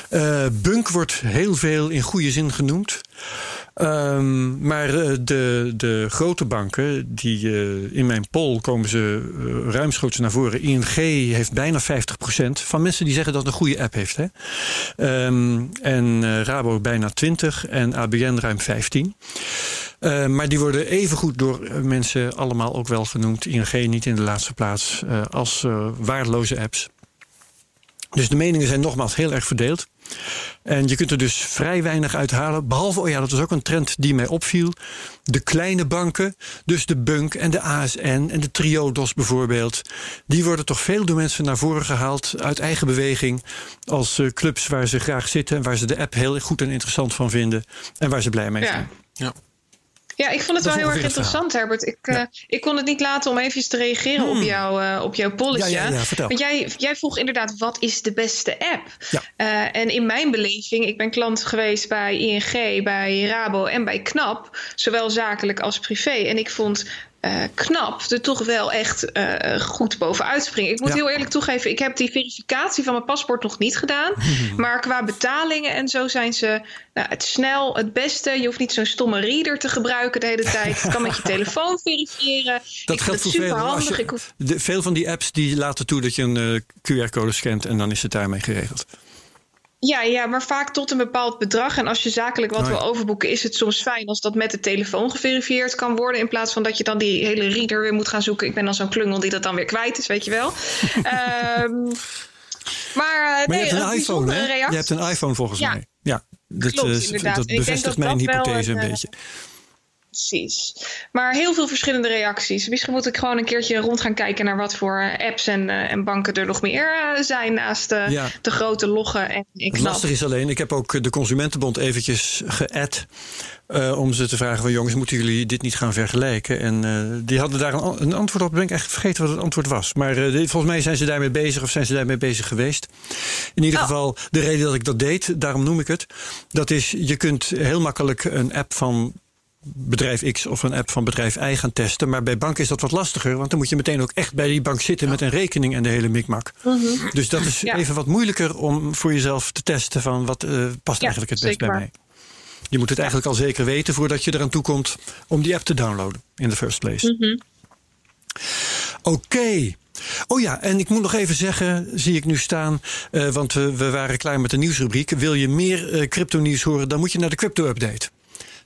Eh, Bunk wordt heel veel in goede zin genoemd. Ehm, maar eh, de, de grote banken, die, eh, in mijn poll komen ze uh, ruimschoots naar voren. ING heeft bijna 50% van mensen die zeggen dat het een goede app heeft. Hè? Ehm, en Rabo bijna 20 en ABN ruim 15. Uh, maar die worden evengoed door mensen allemaal ook wel genoemd. ING niet in de laatste plaats als waardeloze apps. Dus de meningen zijn nogmaals heel erg verdeeld. En je kunt er dus vrij weinig uithalen. Behalve, oh ja, dat was ook een trend die mij opviel. De kleine banken, dus de Bunk en de ASN en de Triodos bijvoorbeeld. Die worden toch veel door mensen naar voren gehaald uit eigen beweging. Als uh, clubs waar ze graag zitten en waar ze de app heel goed en interessant van vinden. En waar ze blij mee zijn. Ja. Ja. Ja, ik vond het Dat wel heel erg interessant, Herbert. Ik, Ja. uh, ik kon het niet laten om even te reageren op, jou, uh, op jouw polletje. Ja, ja. Want jij, jij vroeg inderdaad, wat is de beste app? Ja. Uh, en in mijn beleving, ik ben klant geweest bij ING, bij Rabo en bij KNAP. Zowel zakelijk als privé. En ik vond uh, knap er toch wel echt uh, goed bovenuit springen. Ik moet heel eerlijk toegeven, ik heb die verificatie van mijn paspoort nog niet gedaan. (laughs) Maar qua betalingen en zo zijn ze nou, het snel, het beste. Je hoeft niet zo'n stomme reader te gebruiken de hele tijd. Je kan met je (laughs) telefoon verifiëren. Dat ik geldt voor veel. Handig. Je, de, veel van die apps die laten toe dat je een uh, QR-code scant en dan is het daarmee geregeld. Ja, ja, maar vaak tot een bepaald bedrag. En als je zakelijk wat wil overboeken, is het soms fijn als dat met de telefoon geverifieerd kan worden. In plaats van dat je dan die hele reader weer moet gaan zoeken. Ik ben dan zo'n klungel die dat dan weer kwijt is, weet je wel. um, (laughs) maar, uh, nee, je hebt een, iPhone, hè? Je hebt een iPhone volgens mij. Ja, dat, Klopt, uh, dat bevestigt mijn hypothese een, een beetje. Precies. Maar heel veel verschillende reacties. Misschien moet ik gewoon een keertje rond gaan kijken naar wat voor apps en, uh, en banken er nog meer uh, zijn naast uh, ja. de grote loggen. En, en Het lastig is alleen, ik heb ook de Consumentenbond eventjes geadd. om ze te vragen van jongens, moeten jullie dit niet gaan vergelijken? En die hadden daar een, een, antwoord op. Ben ik echt vergeten wat het antwoord was. Maar volgens mij zijn ze daarmee bezig of zijn ze daarmee bezig geweest. In ieder oh. geval, de reden dat ik dat deed, daarom noem ik het. Dat is, je kunt heel makkelijk een app van bedrijf X of een app van bedrijf Y gaan testen. Maar bij banken is dat wat lastiger, want dan moet je meteen ook echt bij die bank zitten met een rekening en de hele mikmak. Mhm. Dus dat is even wat moeilijker om voor jezelf te testen van wat uh, past eigenlijk het best bij mij. Je moet het eigenlijk al zeker weten voordat je eraan toe komt om die app te downloaden in the first place. Mhm. Oké. Oh ja, en ik moet nog even zeggen, zie ik nu staan, uh, want we, we, waren klaar met de nieuwsrubriek. Wil je meer uh, crypto nieuws horen, dan moet je naar de crypto update.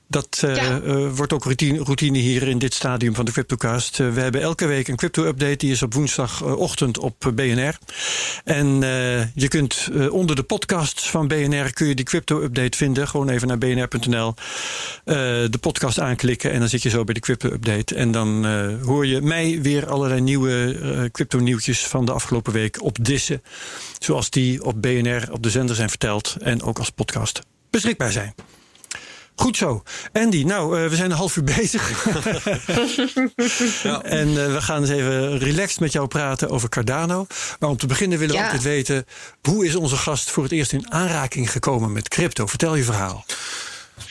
Dat uh, uh, wordt ook routine, routine, hier in dit stadium van de CryptoCast. Uh, we hebben elke week een crypto-update. Die is op woensdagochtend op BNR. En je kunt onder de podcasts van BNR... kun je die crypto-update vinden. Gewoon even naar bnr.nl. de podcast aanklikken en dan zit je zo bij de crypto-update. En dan hoor je mij weer allerlei nieuwe crypto-nieuwtjes... van de afgelopen week op Dissen. Zoals die op BNR op de zender zijn verteld. En ook als podcast beschikbaar zijn. Goed zo. Andy, nou, uh, we zijn een half uur bezig. (laughs) ja. En uh, we gaan eens even relaxed met jou praten over Cardano. Maar om te beginnen willen we ja. altijd weten... hoe is onze gast voor het eerst in aanraking gekomen met crypto? Vertel je verhaal.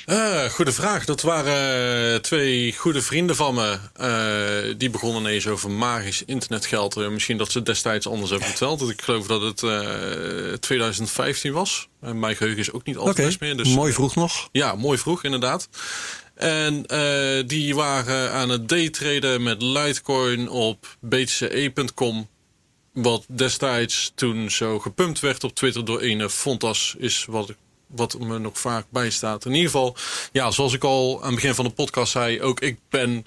Uh, goede vraag. Dat waren twee goede vrienden van me. Uh, die begonnen ineens over magisch internetgeld. Uh, misschien dat ze destijds anders hebben verteld. Ik geloof dat het 2015 was. mijn geheugen is ook niet altijd okay. best meer. Dus, mooi vroeg nog. Ja, mooi vroeg inderdaad. En die waren aan het daytraden met Litecoin op btce.com. Wat destijds toen zo gepumpt werd op Twitter door een Fontas is wat ik wat me nog vaak bijstaat. In ieder geval, ja, zoals ik al aan het begin van de podcast zei, ook ik ben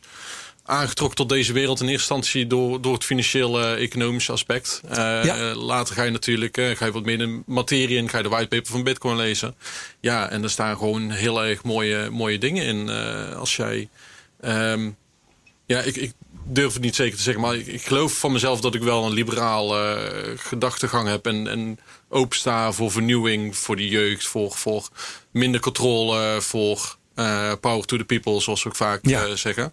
aangetrokken tot deze wereld in eerste instantie door, door het financiële economische aspect. Uh, ja. Later ga je natuurlijk uh, ga je wat meer in de materie en ga je de whitepaper van Bitcoin lezen. Ja, en er staan gewoon heel erg mooie, mooie dingen in. Als jij. Um, ja, ik, ik durf het niet zeker te zeggen, maar ik, ik geloof van mezelf dat ik wel een liberaal gedachtegang heb. En, en openstaan voor vernieuwing, voor de jeugd, voor, voor minder controle, voor uh, power to the people, zoals we ook vaak ja. uh, zeggen.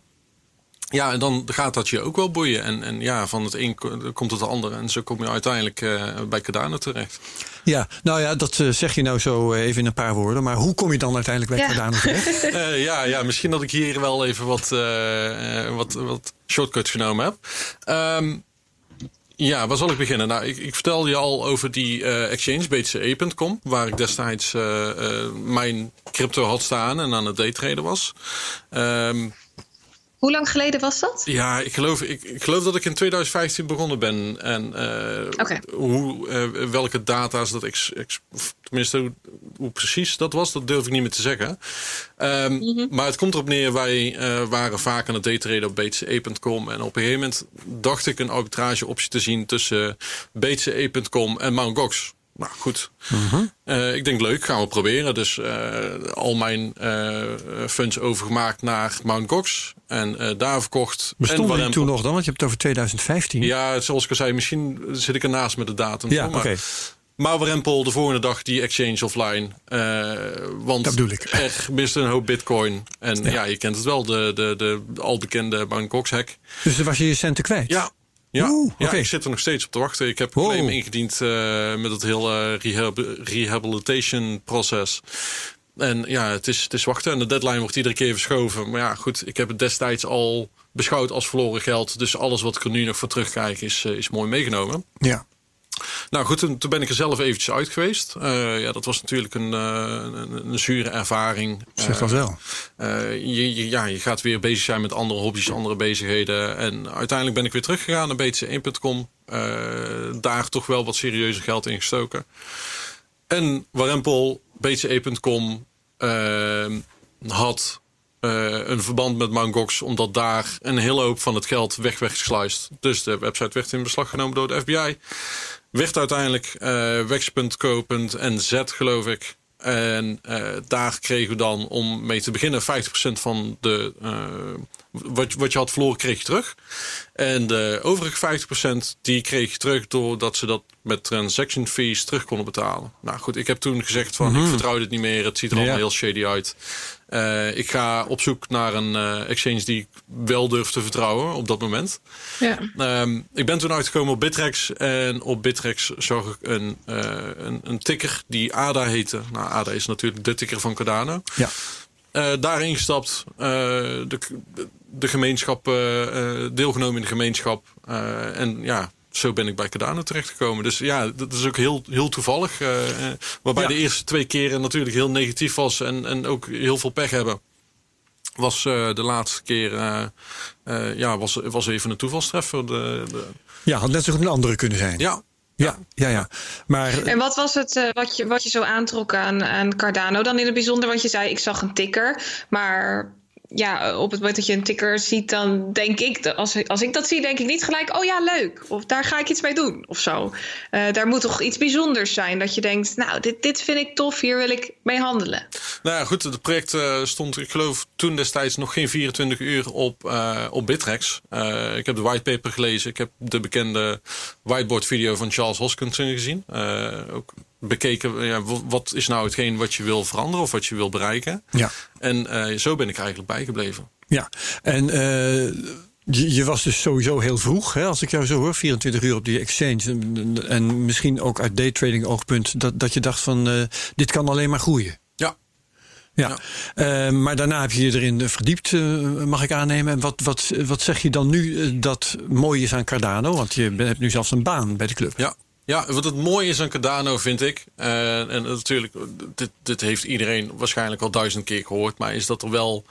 Ja, en dan gaat dat je ook wel boeien. En, en ja, van het een komt het ander. En zo kom je uiteindelijk uh, bij Cardano terecht. Ja, nou ja, dat uh, zeg je nou zo even in een paar woorden. Maar hoe kom je dan uiteindelijk bij ja. Cardano terecht? uh, (laughs) ja, ja, misschien dat ik hier wel even wat, wat, wat shortcuts genomen heb. Um, ja, waar zal ik beginnen? Nou, ik, ik vertelde je al over die uh, exchange, btce.com, waar ik destijds uh, uh, mijn crypto had staan en aan het daytraden was. Um, hoe lang geleden was dat? Ja, ik geloof, ik, ik geloof dat ik in 2015 begonnen ben. En uh, okay. hoe, uh, welke data's dat ik. Tenminste, hoe, hoe, precies dat was, dat durf ik niet meer te zeggen. Um, mm -hmm. Maar het komt erop neer, wij uh, waren vaak aan het daytraden op btce.com. En op een gegeven moment dacht ik een arbitrage optie te zien tussen btce.com en Mt. Gox. Nou goed, uh, ik denk leuk, gaan we proberen. Dus uh, al mijn uh, funds overgemaakt naar Mt. Gox en daar verkocht. Bestond en toen nog dan? Want je hebt het over 2015. Ja, zoals ik al zei, misschien zit ik ernaast met de datum. Ja, oké. Okay. Maar Warempel de volgende dag die exchange offline. want dat bedoel ik. er miste een hoop bitcoin. En ja. ja, je kent het wel, de, de, de al bekende. Gox hack. Dus was je je centen kwijt? Ja, ja, Oeh, ja ik zit er nog steeds op te wachten. Ik heb een claim ingediend uh, met het hele rehab rehabilitation proces. En ja, het is, het is wachten. En de deadline wordt iedere keer verschoven. Maar ja, goed, ik heb het destijds al beschouwd als verloren geld. Dus alles wat ik er nu nog voor terugkijk is, is mooi meegenomen. Ja. Nou goed, toen, ben ik er zelf eventjes uit geweest. Uh, ja, dat was natuurlijk een, uh, een, een, zure ervaring. Zeg dat wel. Uh, je, je, ja, je gaat weer bezig zijn met andere hobby's, andere bezigheden. En uiteindelijk ben ik weer teruggegaan naar btc1.com. daar toch wel wat serieuzer geld in gestoken. En Warempel, btc1.com had een verband met Mangox, omdat daar een hele hoop van het geld weg werd gesluist. Dus de website werd in beslag genomen door de FBI. Werd uiteindelijk uh, en Z geloof ik. En uh, daar kregen we dan, om mee te beginnen, 50% van de, uh, wat, wat je had verloren, kreeg je terug. En de overige 50% die kreeg je terug doordat ze dat met transaction fees terug konden betalen. Nou goed, ik heb toen gezegd van, ik mhm. vertrouw dit niet meer. Het ziet er allemaal heel shady uit. Uh, ik ga op zoek naar een uh, exchange die ik wel durf te vertrouwen op dat moment. Ja. Uh, ik ben toen uitgekomen op Bittrex. En op Bittrex zag ik een, uh, een, een, ticker die ADA heette. Nou, ADA is natuurlijk de ticker van Cardano. Ja. daarin gestapt. de, de gemeenschap, deelgenomen in de gemeenschap. en ja, zo ben ik bij Cardano terechtgekomen. Dus ja, dat is ook heel, heel toevallig. Uh, waarbij de eerste twee keren natuurlijk heel negatief was en, en ook heel veel pech hebben. Was uh, de laatste keer, uh, ja, was, was even een toevalstreffer. De, de... Ja, had net zo goed een andere kunnen zijn. Ja, ja, ja, ja. Maar, en wat was het wat, je, wat je zo aantrok aan, aan Cardano dan in het bijzonder? Want je zei, ik zag een ticker. Maar ja, op het moment dat je een ticker ziet, dan denk ik, als, als ik dat zie, denk ik niet gelijk, oh ja, leuk. Of daar ga ik iets mee doen of zo. Uh, daar moet toch iets bijzonders zijn dat je denkt, nou, dit, dit vind ik tof, hier wil ik mee handelen. Nou ja, goed, het project uh, stond, ik geloof, toen destijds nog geen 24 uur op, uh, op Bitrex. ik heb de whitepaper gelezen, ik heb de bekende whiteboard video van Charles Hoskinson gezien. ook bekeken, ja, wat is nou hetgeen wat je wil veranderen of wat je wil bereiken. Ja. En uh, zo ben ik eigenlijk bijgebleven. Ja, en uh, je, je, was dus sowieso heel vroeg, hè, als ik jou zo hoor, 24 uur op die exchange. En, misschien ook uit daytrading oogpunt, dat, dat je dacht van uh, dit kan alleen maar groeien. Ja. Ja, ja. maar daarna heb je je erin verdiept, mag ik aannemen. En wat, wat, wat zeg je dan nu dat mooi is aan Cardano? Want je hebt nu zelfs een baan bij de club. Ja, ja, wat het mooie is aan Cardano vind ik, uh, en natuurlijk, dit, dit heeft iedereen waarschijnlijk al duizend keer gehoord, maar is dat er wel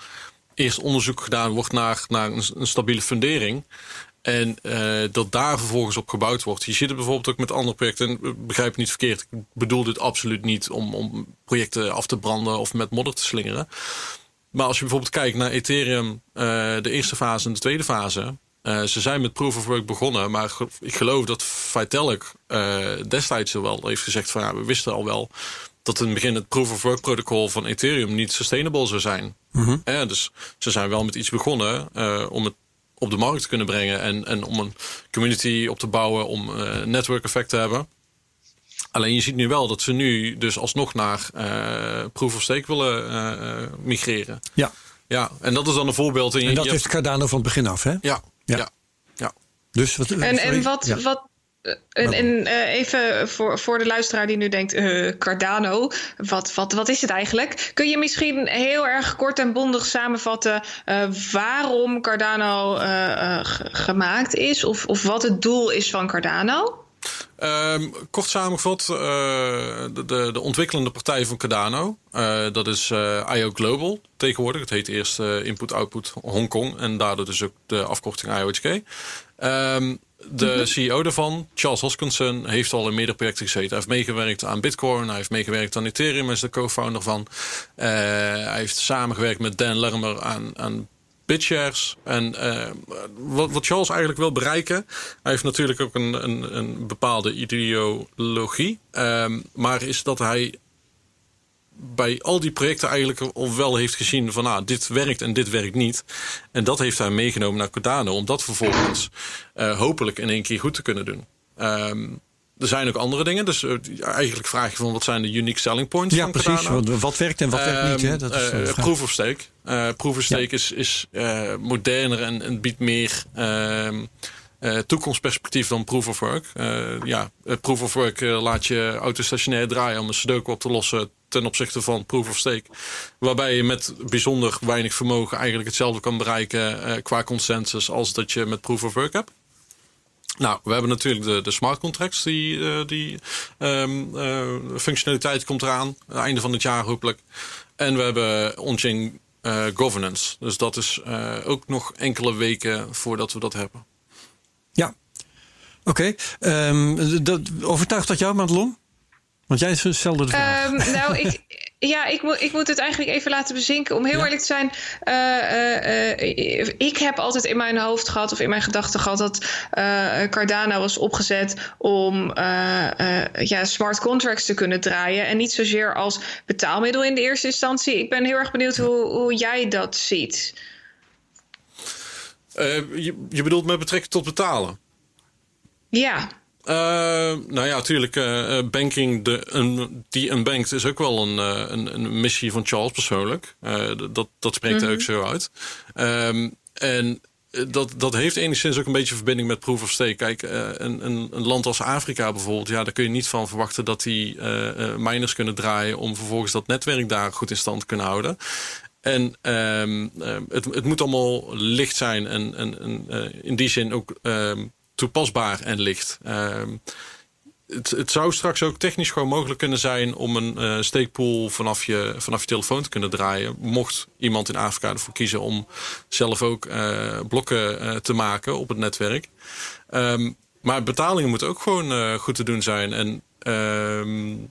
eerst onderzoek gedaan wordt naar, naar een, stabiele fundering. En uh, dat daar vervolgens op gebouwd wordt. Je ziet het bijvoorbeeld ook met andere projecten. En begrijp het niet verkeerd. Ik bedoel dit absoluut niet om, om projecten af te branden of met modder te slingeren. Maar als je bijvoorbeeld kijkt naar Ethereum, de eerste fase en de tweede fase. Uh, ze zijn met Proof of Work begonnen, maar ik geloof dat Vitalik uh, destijds wel heeft gezegd van ja, we wisten al wel dat in het begin het Proof of Work protocol van Ethereum niet sustainable zou zijn. Mm -hmm. uh, dus ze zijn wel met iets begonnen om het op de markt te kunnen brengen en, en om een community op te bouwen, om network effect te hebben. Alleen je ziet nu wel dat ze nu dus alsnog naar Proof of Stake willen migreren. Ja. Ja, en dat is dan een voorbeeld. En, en dat heeft Cardano van het begin af, hè? Ja, ja. ja. Dus wat, en, en wat, wat, en, en uh, even voor, voor de luisteraar die nu denkt, uh, Cardano, wat, wat, wat is het eigenlijk? Kun je misschien heel erg kort en bondig samenvatten uh, waarom Cardano gemaakt is? Of, of wat het doel is van Cardano? Um, kort samengevat, uh, de, de, de, ontwikkelende partij van Cardano, uh, dat is uh, IO Global tegenwoordig. Het heet eerst Input-Output Hongkong en daardoor dus ook de afkorting IOHK. Um, ehm, de mm -hmm. CEO daarvan, Charles Hoskinson, heeft al in meerdere projecten gezeten. Hij heeft meegewerkt aan Bitcoin, hij heeft meegewerkt aan Ethereum, hij is de co-founder van. hij heeft samengewerkt met Dan Lermer aan, aan BitShares. En uh, wat, wat Charles eigenlijk wil bereiken, hij heeft natuurlijk ook een, een, een bepaalde ideologie. Um, maar is dat hij bij al die projecten eigenlijk wel heeft gezien van nou, dit werkt en dit werkt niet. En dat heeft hij meegenomen naar Cardano om dat vervolgens uh, hopelijk in één keer goed te kunnen doen. Um, er zijn ook andere dingen. Dus uh, eigenlijk vraag je van wat zijn de unique selling points ja, van precies. Cardano? Wat werkt en wat werkt niet. Hè? Dat is uh, proof of stake. Uh, proof of stake ja. is, is moderner en, en, biedt meer... Ehm, toekomstperspectief dan proof of work. ja, proof of work laat je autostationair draaien om een sudoku op te lossen ten opzichte van proof of stake. Waarbij je met bijzonder weinig vermogen eigenlijk hetzelfde kan bereiken qua consensus als dat je met proof of work hebt. Nou, we hebben natuurlijk de, de smart contracts. Die, uh, die um, uh, functionaliteit komt eraan. Einde van het jaar hopelijk. En we hebben on-chain uh, governance. Dus dat is ook nog enkele weken voordat we dat hebben. Ja, oké. Okay. Um, dat, overtuigt dat jou, Madelon? Want jij stelde de vraag. Um, nou, ik, ja, ik, moet ik moet het eigenlijk even laten bezinken. Om heel eerlijk te zijn, uh, uh, ik heb altijd in mijn hoofd gehad, of in mijn gedachten gehad, dat Cardano was opgezet om ja, smart contracts te kunnen draaien. En niet zozeer als betaalmiddel in de eerste instantie. Ik ben heel erg benieuwd hoe, hoe jij dat ziet. je, je bedoelt met betrekking tot betalen? Ja. Uh, nou ja, natuurlijk. Uh, banking, de, een, die unbanked is ook wel een, een, een, missie van Charles persoonlijk. dat, dat spreekt er mhm. ook zo uit. Um, en dat, dat heeft enigszins ook een beetje verbinding met proof of stake. Kijk, een, een, een, land als Afrika bijvoorbeeld, ja, daar kun je niet van verwachten dat die miners kunnen draaien om vervolgens dat netwerk daar goed in stand te kunnen houden. En um, het, het moet allemaal licht zijn en, en, en in die zin ook um, toepasbaar en licht. Ehm, het, het, zou straks ook technisch gewoon mogelijk kunnen zijn om een uh, steekpool vanaf je, vanaf je telefoon te kunnen draaien. Mocht iemand in Afrika ervoor kiezen om zelf ook uh, blokken uh, te maken op het netwerk. Um, maar betalingen moeten ook gewoon goed te doen zijn. En um,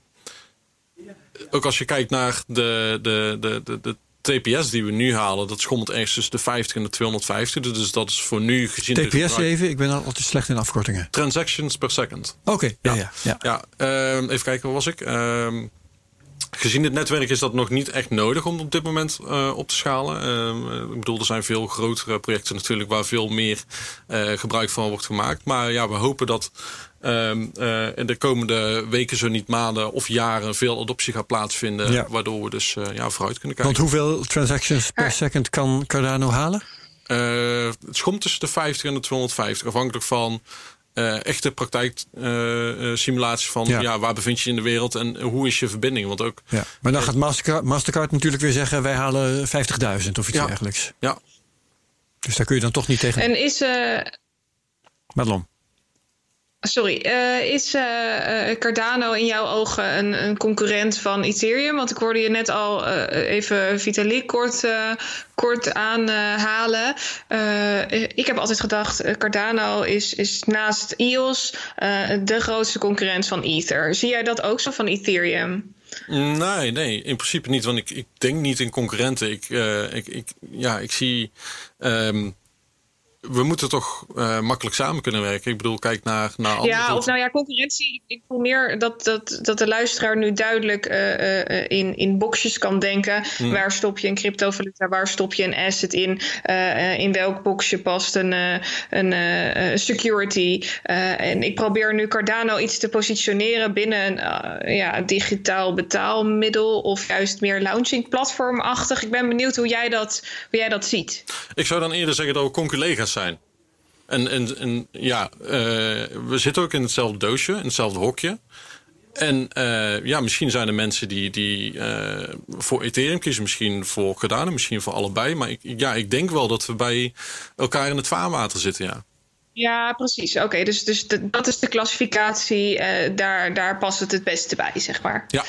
ook als je kijkt naar de, de, de, de, de TPS die we nu halen, dat schommelt ergens tussen de 50 en de 250. Dus dat is voor nu gezien. TPS even, ik ben altijd slecht in afkortingen. Transactions per second. Oké, ja, ja. ja, ja. Uh, even kijken, waar was ik? Uh, gezien het netwerk is dat nog niet echt nodig om op dit moment uh, op te schalen. Uh, ik bedoel, er zijn veel grotere projecten natuurlijk waar veel meer uh, gebruik van wordt gemaakt. Maar ja, we hopen dat um, in de komende weken, zo niet maanden of jaren, veel adoptie gaat plaatsvinden. Ja. Waardoor we dus ja, vooruit kunnen kijken. Want hoeveel transactions per second kan Cardano halen? het schomt tussen de 50 en de 250, afhankelijk van uh, echte praktijksimulatie uh, van ja. waar bevind je je in de wereld en hoe is je verbinding. Want ook, ja. Maar dan gaat Mastercard, Mastercard natuurlijk weer zeggen: wij halen 50.000 of iets dergelijks. Ja. Dus daar kun je dan toch niet tegen. En is. Uh... Madelon. Sorry, uh, is uh, Cardano in jouw ogen een, een, concurrent van Ethereum? Want ik hoorde je net al even Vitalik kort, kort aanhalen. ik heb altijd gedacht, Cardano is, is naast EOS de grootste concurrent van Ether. Zie jij dat ook zo van Ethereum? Nee, nee, in principe niet. Want ik, ik denk niet in concurrenten. Ik, ik, ik, ja, ik zie... Um, we moeten toch uh, makkelijk samen kunnen werken. Ik bedoel, kijk naar, naar andere. Ja, of nou ja, concurrentie. Ik voel meer dat, dat, dat de luisteraar nu duidelijk uh, uh, in, in boxjes kan denken. Hmm. Waar stop je een cryptovaluta? Waar stop je een asset in? in welk boxje past een, een security? en ik probeer nu Cardano iets te positioneren binnen een ja, digitaal betaalmiddel. Of juist meer launching platformachtig. Ik ben benieuwd hoe jij dat, hoe jij dat ziet. Ik zou dan eerder zeggen dat we conculega's zijn. En, en, en ja, uh, we zitten ook in hetzelfde doosje, in hetzelfde hokje. En uh, ja, misschien zijn er mensen die, die uh, voor Ethereum kiezen, misschien voor Cardano, misschien voor allebei. Maar ik, ja, ik denk wel dat we bij elkaar in het vaarwater zitten, ja. Ja, precies. Oké, dus, dus de, dat is de klassificatie. Uh, daar, daar past het het beste bij, zeg maar. Ja.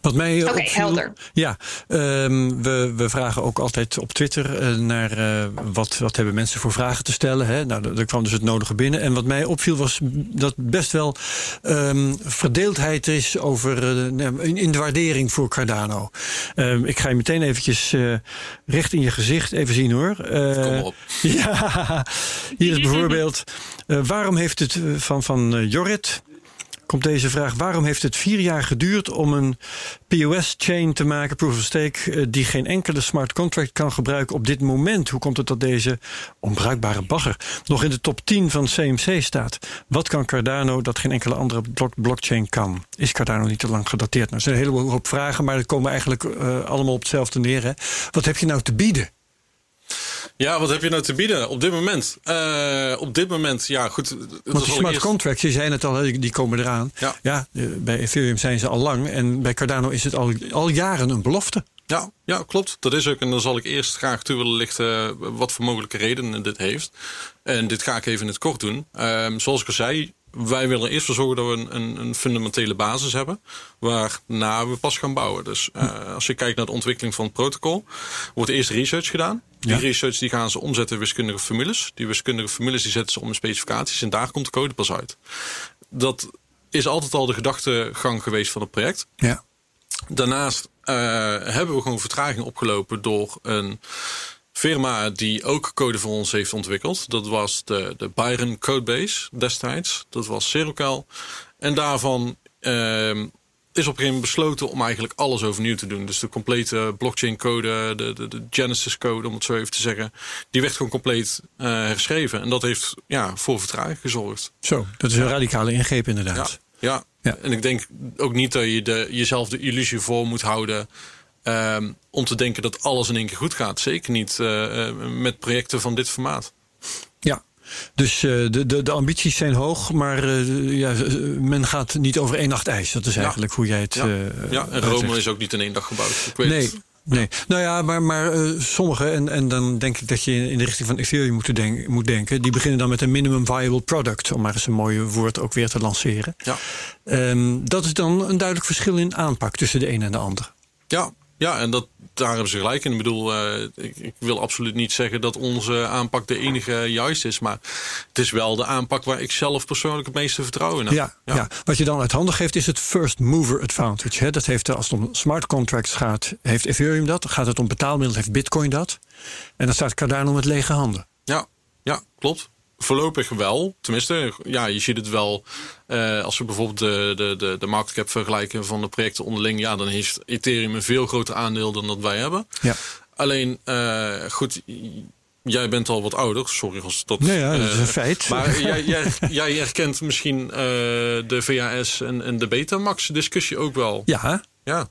Wat mij Oké, helder. Ja, um, we, we vragen ook altijd op Twitter uh, naar uh, wat, wat hebben mensen voor vragen te stellen. Hè? Nou, er kwam dus het nodige binnen. En wat mij opviel was dat best wel um, verdeeldheid is over uh, in, in, de waardering voor Cardano. Um, ik ga je meteen eventjes recht in je gezicht even zien hoor. Kom op. (laughs) Ja, hier is bijvoorbeeld waarom heeft het van, van Jorrit komt deze vraag. Waarom heeft het vier jaar geduurd om een POS-chain te maken, proof of stake, eh, die geen enkele smart contract kan gebruiken op dit moment? Hoe komt het dat deze onbruikbare bagger nog in de top 10 van CMC staat? Wat kan Cardano dat geen enkele andere blockchain kan? Is Cardano niet te lang gedateerd? Nou, er zijn een heleboel op vragen, maar dat komen eigenlijk uh, allemaal op hetzelfde neer. Hè? Wat heb je nou te bieden? Ja, wat heb je nou te bieden op dit moment? Uh, op dit moment, ja, goed. Want die smart eerst... contracts, je zei het al, die komen eraan. Ja. ja, bij Ethereum zijn ze al lang en bij Cardano is het al, al jaren een belofte. Ja, ja, klopt. Dat is ook. En dan zal ik eerst graag toe willen lichten wat voor mogelijke redenen dit heeft. En dit ga ik even in het kort doen. Um, zoals ik al zei, wij willen eerst zorgen dat we een, een, een, fundamentele basis hebben. Waarna we pas gaan bouwen. Dus uh, als je kijkt naar de ontwikkeling van het protocol, wordt eerst research gedaan. Die research die gaan ze omzetten in wiskundige formules. Die wiskundige formules die zetten ze om in specificaties. En daar komt de code pas uit. Dat is altijd al de gedachtegang geweest van het project. Ja. Daarnaast uh, hebben we gewoon vertraging opgelopen door een firma die ook code voor ons heeft ontwikkeld. Dat was de, de Byron Codebase destijds. Dat was Serocal. En daarvan uh, is op een gegeven moment besloten om eigenlijk alles overnieuw te doen. Dus de complete blockchain code, de, de, de Genesis code, om het zo even te zeggen, die werd gewoon compleet uh, herschreven. En dat heeft ja, voor vertraging gezorgd. Zo, dat is een radicale ingreep inderdaad. Ja, ja. ja. en ik denk ook niet dat je de, jezelf de illusie voor moet houden Um, om te denken dat alles in één keer goed gaat. Zeker niet uh, met projecten van dit formaat. Ja, dus uh, de, de, de ambities zijn hoog, maar uh, ja, men gaat niet over één nacht ijs. Dat is eigenlijk hoe jij het. Ja, ja en Rome is ook niet in één dag gebouwd. Ik weet nee. Het. Nee, nou ja, maar, maar uh, sommige, en, en dan denk ik dat je in de richting van Ethereum moet, denk, moet denken, die beginnen dan met een minimum viable product, om maar eens een mooi woord ook weer te lanceren. Ja. Um, dat is dan een duidelijk verschil in aanpak tussen de een en de ander. Ja, ja, en dat, daar hebben ze gelijk in. Ik bedoel, uh, ik, ik, wil absoluut niet zeggen dat onze aanpak de enige juist is. Maar het is wel de aanpak waar ik zelf persoonlijk het meeste vertrouwen in heb. Ja, ja. ja. wat je dan uit handen geeft is het first mover advantage. Hè? Dat heeft, als het om smart contracts gaat, heeft Ethereum dat. Gaat het om betaalmiddelen, heeft Bitcoin dat. En dan staat Cardano met lege handen. Ja, ja klopt. Voorlopig wel. Tenminste, ja, je ziet het wel. Uh, als we bijvoorbeeld de, de, de, de market cap vergelijken van de projecten onderling. Ja, dan heeft Ethereum een veel groter aandeel dan dat wij hebben. Ja. Alleen, uh, goed, jij bent al wat ouder. Sorry als dat... Nee, ja, dat is een uh, feit. Maar (laughs) jij, jij, jij, herkent misschien de VHS en, en de Betamax discussie ook wel. Ja. Ja,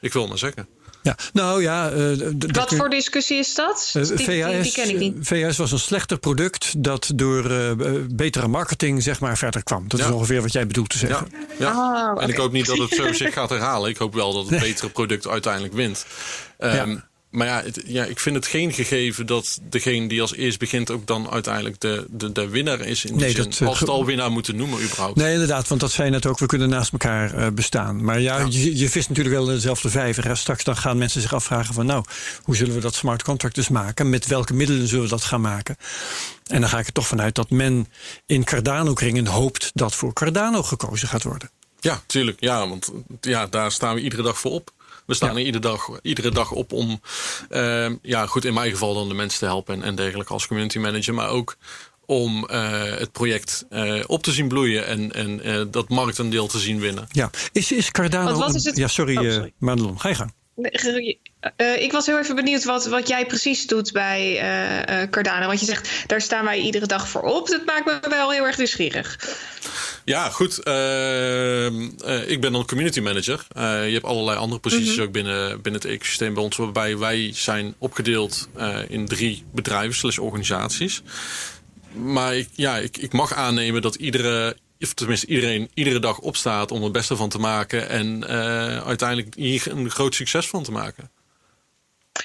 ik wil maar zeggen. Ja, nou ja. Uh, Wat voor discussie is dat? Uh, die, VHS, die, ken ik niet. VHS was een slechter product dat door uh, betere marketing zeg maar verder kwam. Dat ja. is ongeveer wat jij bedoelt te zeggen. Ja, ja. Oh, okay. En ik hoop niet dat het zo (laughs) zich gaat herhalen. Ik hoop wel dat het nee. betere product uiteindelijk wint. Um, ja. Maar ja, het, ja, ik vind het geen gegeven dat degene die als eerst begint ook dan uiteindelijk de, de, de winnaar is. In nee, dat, zin, als het al winnaar moeten noemen überhaupt. Nee, inderdaad, want dat zei je net ook, we kunnen naast elkaar uh, bestaan. Maar ja, ja. Je, je, vist natuurlijk wel dezelfde vijver. Hè. Straks dan gaan mensen zich afvragen van nou, hoe zullen we dat smart contract dus maken? Met welke middelen zullen we dat gaan maken? En dan ga ik er toch vanuit dat men in Cardano-kringen hoopt dat voor Cardano gekozen gaat worden. Ja, tuurlijk. Ja, want ja, daar staan we iedere dag voor op. We staan ja. er iedere dag, iedere dag op om, uh, ja, goed, in mijn geval dan de mensen te helpen en, en dergelijke als community manager, maar ook om uh, het project uh, op te zien bloeien en, en uh, dat marktaandeel te zien winnen. Ja, is, is Cardano. Wat, wat is het? Ja, sorry, oh, sorry. Madelon, ga je gang. Uh, ik was heel even benieuwd wat, wat jij precies doet bij uh, uh, Cardano. Want je zegt, daar staan wij iedere dag voor op. Dat maakt me wel heel erg nieuwsgierig. Ja, goed. ik ben dan community manager. je hebt allerlei andere posities mm -hmm. ook binnen, binnen het ecosysteem bij ons. Waarbij wij zijn opgedeeld in drie bedrijven slash organisaties. Maar ik, ja, ik, ik mag aannemen dat iedere, of tenminste iedereen iedere dag opstaat om het beste van te maken. En uh, uiteindelijk hier een groot succes van te maken.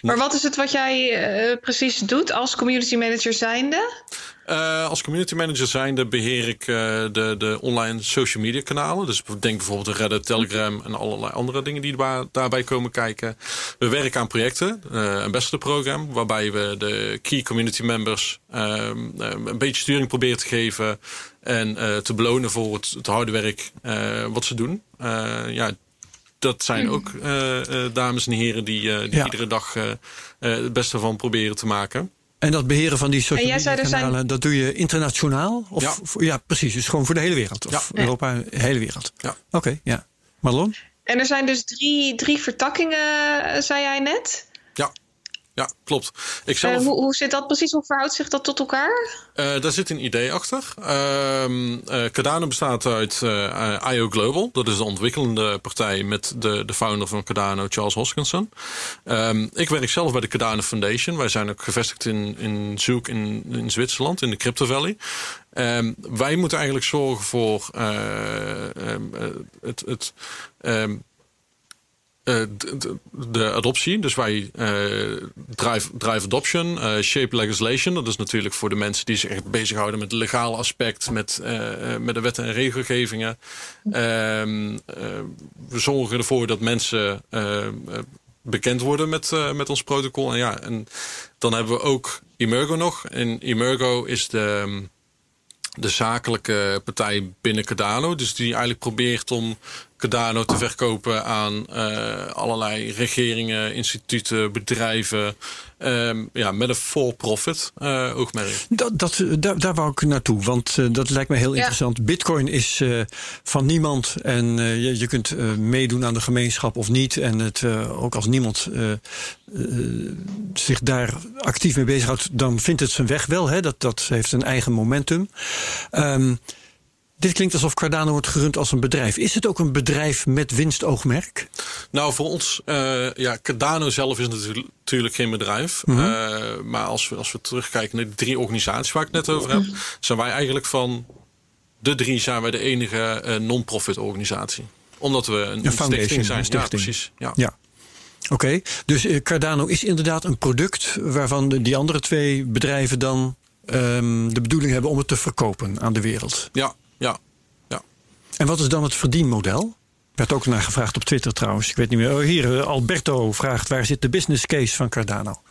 Maar wat is het wat jij uh, precies doet als community manager zijnde? Uh, als community manager zijnde beheer ik uh, de, de online social media kanalen. Dus denk bijvoorbeeld aan Reddit, Telegram en allerlei andere dingen die daarbij komen kijken. We werken aan projecten, uh, ambassador program, waarbij we de key community members een beetje sturing proberen te geven en te belonen voor het, het harde werk wat ze doen. ja, dat zijn ook uh, uh, dames en heren die, uh, die ja. iedere dag het beste van proberen te maken. En dat beheren van die social media kanalen, zijn... dat doe je internationaal? Of, ja. Voor, ja, precies. Dus gewoon voor de hele wereld. Of ja. Europa, de hele wereld. Ja. Oké, okay, ja. Marlon? En er zijn dus drie, drie vertakkingen, zei jij net? Ja. klopt. Ik Uh, zelf, hoe, hoe zit dat precies? Hoe verhoudt zich dat tot elkaar? eh, daar zit een idee achter. Eh, Cardano bestaat uit eh, IO Global. Dat is de ontwikkelende partij met de, de founder van Cardano, Charles Hoskinson. Ehm, ik werk zelf bij de Cardano Foundation. Wij zijn ook gevestigd in, in Zoek in, in Zwitserland, in de Crypto Valley. Ehm, wij moeten eigenlijk zorgen voor eh, eh, het... het eh, de, adoptie. Dus wij eh, drive, drive adoption, eh, shape legislation. Dat is natuurlijk voor de mensen die zich echt bezighouden met het legale aspect, met, met de wetten en regelgevingen. Ehm, eh, we zorgen ervoor dat mensen bekend worden met, met ons protocol. En ja, en dan hebben we ook Emergo nog. En Emergo is de. de zakelijke partij binnen Cardano. Dus die eigenlijk probeert om Cardano te verkopen aan eh, allerlei regeringen, instituten, bedrijven. ehm, ja, met een for-profit eh, oogmerk. Dat, dat, daar, daar wou ik naartoe, want eh, dat lijkt me heel Ja. interessant. Bitcoin is eh, van niemand en eh, je, je kunt eh, meedoen aan de gemeenschap of niet. En het, eh, ook als niemand zich daar actief mee bezighoudt, dan vindt het zijn weg wel. Hè? Dat, dat heeft een eigen momentum. Ehm, dit klinkt alsof Cardano wordt gerund als een bedrijf. Is het ook een bedrijf met winstoogmerk? Nou, voor ons, eh, ja, Cardano zelf is natuurlijk- geen bedrijf. Eh, maar als we, als we terugkijken naar de drie organisaties waar ik het net over heb, zijn wij eigenlijk van de drie zijn wij de enige eh, non-profit organisatie. Omdat we een, een foundation, stichting zijn. een stichting. Ja, precies. Ja. Ja. Oké, dus Cardano is inderdaad een product waarvan de, die andere twee bedrijven dan ehm, de bedoeling hebben om het te verkopen aan de wereld. ja, ja. ja. En wat is dan het verdienmodel? Werd ook naar gevraagd op Twitter trouwens. Ik weet niet meer. Oh, hier, eh, Alberto vraagt waar zit de business case van Cardano?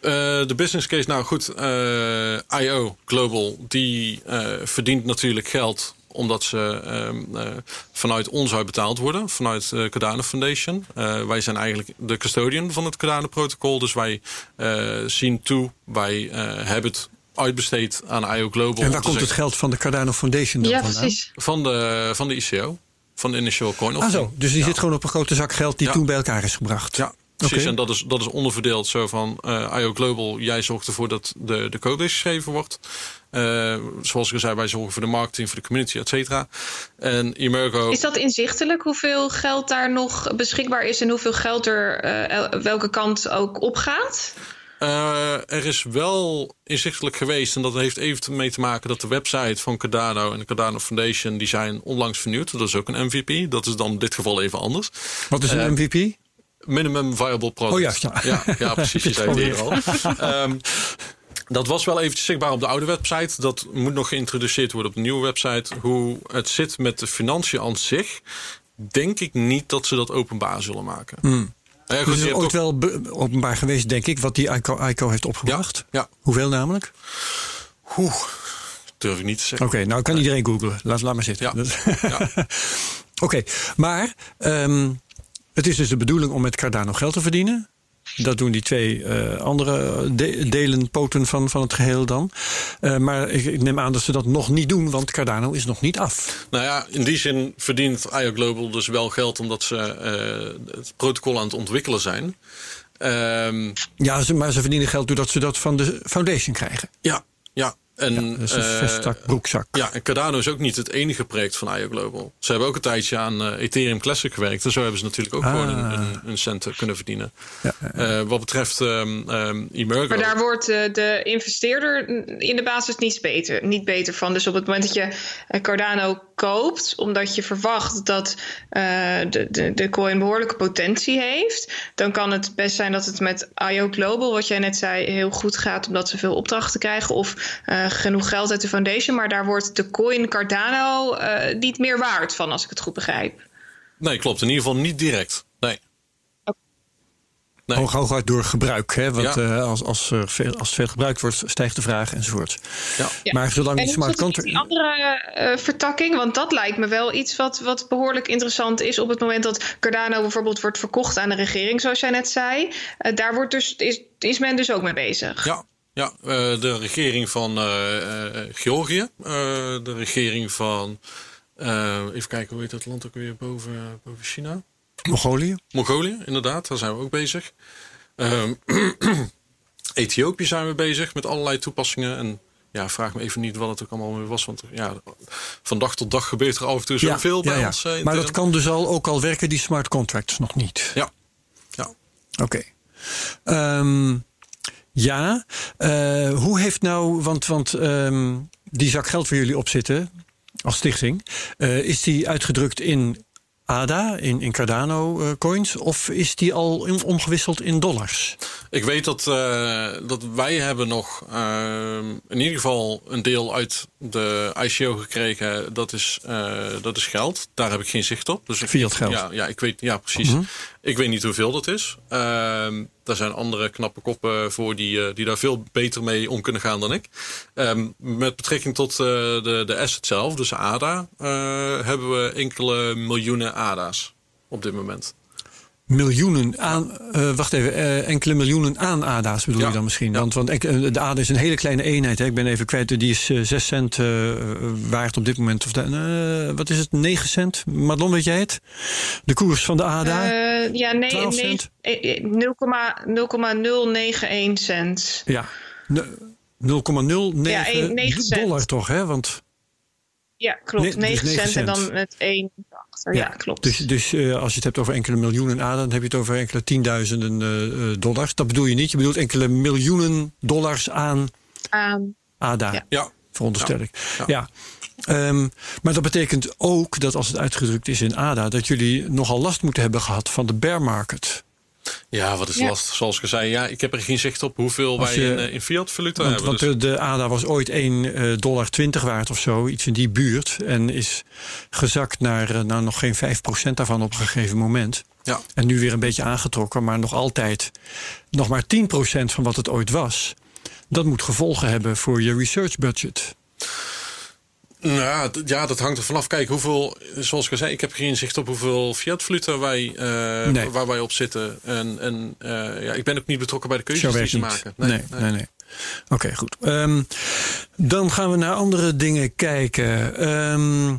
Eh, de business case, nou goed, eh, IO Global, die verdient natuurlijk geld omdat ze ehm, eh, vanuit ons uit betaald worden, vanuit de Cardano Foundation. Wij zijn eigenlijk de custodian van het Cardano protocol, dus wij zien toe, wij hebben het uitbesteed aan IO Global. En waar komt het geld van de Cardano Foundation dan Ja, vandaan? precies. Van de, van de ICO, van de Initial Coin Ah Offering. zo, dus die Ja. zit gewoon op een grote zak geld die Ja. toen bij elkaar is gebracht. Ja, precies. Oké. En dat is, dat is onderverdeeld zo van eh IO Global. Jij zorgt ervoor dat de, de code geschreven wordt. Eh, zoals ik al zei, wij zorgen voor de marketing, voor de community, et cetera. En Emergo... Is dat inzichtelijk hoeveel geld daar nog beschikbaar is en hoeveel geld er eh, el- welke kant ook opgaat? Eh, er is wel inzichtelijk geweest, en dat heeft even mee te maken dat de website van Cardano en de Cardano Foundation, die zijn onlangs vernieuwd. Dat is ook een MVP. Dat is dan in dit geval even anders. Wat is een Eh, MVP? Minimum viable product. Oh, ja. Ja, ja (laughs) precies. Je zei het eerder al. Ehm, dat was wel eventjes zichtbaar op de oude website. Dat moet nog geïntroduceerd worden op de nieuwe website. Hoe het zit met de financiën aan zich, denk ik niet dat ze dat openbaar zullen maken. Ja, goed, Dus is ooit ook- wel openbaar geweest, denk ik, wat die ICO, ICO heeft opgebracht. ja. Hoeveel namelijk? Oeh, durf ik niet te zeggen. Oké, nou kan iedereen googlen. Laat, laat maar zitten. Ja. (laughs) Oké, maar ehm, het is dus de bedoeling om met Cardano geld te verdienen. Dat doen die twee eh, andere de- delen, poten van, van het geheel dan. Eh, maar ik, ik neem aan dat ze dat nog niet doen, want Cardano is nog niet af. Nou ja, in die zin verdient IO Global dus wel geld omdat ze eh, het protocol aan het ontwikkelen zijn. Ehm, Ja, ze, maar ze verdienen geld doordat ze dat van de foundation krijgen. ja, ja. En, Dat is een eh, vestzak, broekzak. Ja, en Cardano is ook niet het enige project van IO Global. Ze hebben ook een tijdje aan eh, Ethereum Classic gewerkt. En zo hebben ze natuurlijk ook Ah. gewoon een, een, een cent kunnen verdienen. Ja, Eh, wat betreft ehm ehm, Emergo. Maar daar wordt eh, de investeerder in de basis niet beter, niet beter van. Dus op het moment dat je Cardano koopt, omdat je verwacht dat eh, de, de, de coin behoorlijke potentie heeft, dan kan het best zijn dat het met IO Global, wat jij net zei, heel goed gaat omdat ze veel opdrachten krijgen of eh, genoeg geld uit de foundation. Maar daar wordt de coin Cardano eh, niet meer waard van, als ik het goed begrijp. Nee, klopt. In ieder geval niet direct. Nee. Nee. Hoog, hooguit door gebruik. Hè? Want Ja. eh, als, als, er veel, als veel gebruikt wordt, stijgt de vraag enzovoort. Ja. Ja. Maar zolang hoe smart contract... andere eh, vertakking? Want dat lijkt me wel iets wat, wat behoorlijk interessant is op het moment dat Cardano bijvoorbeeld wordt verkocht aan de regering, zoals jij net zei. Eh, daar wordt dus, is, is men dus ook mee bezig. Ja, ja eh, de regering van eh, eh, Georgië, de regering van, even kijken, hoe heet dat land ook weer boven, boven China? Mongolië? Mongolië, inderdaad, daar zijn we ook bezig. Ehm, (clears throat) Ethiopië zijn we bezig met allerlei toepassingen. En ja, vraag me even niet wat het ook allemaal weer was. Want ja, van dag tot dag gebeurt er af en toe zoveel ja, bij ja. ons. eh, maar dat kan dus al, ook al werken die smart contracts nog niet. Ja. ja. Oké. Ehm, ja, eh, hoe heeft nou, want, want ehm, die zak geld waar jullie op zitten als stichting, eh, is die uitgedrukt in ADA, in, in Cardano eh, coins, of is die al omgewisseld in dollars? Ik weet dat, eh, dat wij hebben nog eh, in ieder geval een deel uit de ICO gekregen. Dat is, eh, dat is geld. Daar heb ik geen zicht op. Dus Fiat geld. Ja, ja, ik weet, ja precies. Mhm. Ik weet niet hoeveel dat is. Ehm daar zijn andere knappe koppen voor die, die daar veel beter mee om kunnen gaan dan ik. Ehm, met betrekking tot de, de asset zelf, dus ADA, hebben we enkele miljoenen ADA's op dit moment. Miljoenen aan, eh, wacht even, eh, enkele miljoenen aan ADA's bedoel Ja. je dan misschien? Ja. Want, want ik- eh, de ADA is een hele kleine eenheid. Hè? Ik ben even kwijt, die is eh, 6 cent eh, waard op dit moment. Of de, eh, wat is het, 9 cent? Madlon, weet jij het? De koers van de ADA? Eh, ja, nee, 12 nee cent? eh, eh, 0,091 cent. ja, Ne- 0,09 Ja, dollar toch, hè? Want, Ja, klopt. Nee, dus 9 negen cent, en cent. dan met 1 achter. Ja, klopt. Dus, dus eh, als je het hebt over enkele miljoenen ADA, dan heb je het over enkele tienduizenden eh, eh, dollars. Dat bedoel je niet. Je bedoelt enkele miljoenen dollars aan ADA. Ja. Ja, veronderstel ik. Ja. Ja. Ehm, maar dat betekent ook dat als het uitgedrukt is in ADA, dat jullie nogal last moeten hebben gehad van de bear market. Ja, wat is Ja. last? Zoals ik al zei, ja, ik heb er geen zicht op hoeveel Als wij je- in, eh, in fiat valuta Want, hebben. want Dus- de, de ADA was ooit 1 dollar 20 waard of zo, iets in die buurt. En is gezakt naar eh, nou, nog geen 5% daarvan op een gegeven moment. ja. En nu weer een beetje aangetrokken, maar nog altijd nog maar 10% van wat het ooit was. Dat moet gevolgen hebben voor je research budget. Nou ja, dat hangt er vanaf. Kijk, hoeveel, zoals ik al zei, ik heb geen zicht op hoeveel fiat valuta wij, eh, Nee. waar wij op zitten. En, en eh, ja, ik ben ook niet betrokken bij de keuzes die ze maken. Nee, nee, nee. Oké, goed. Ehm, dan gaan we naar andere dingen kijken. Ehm,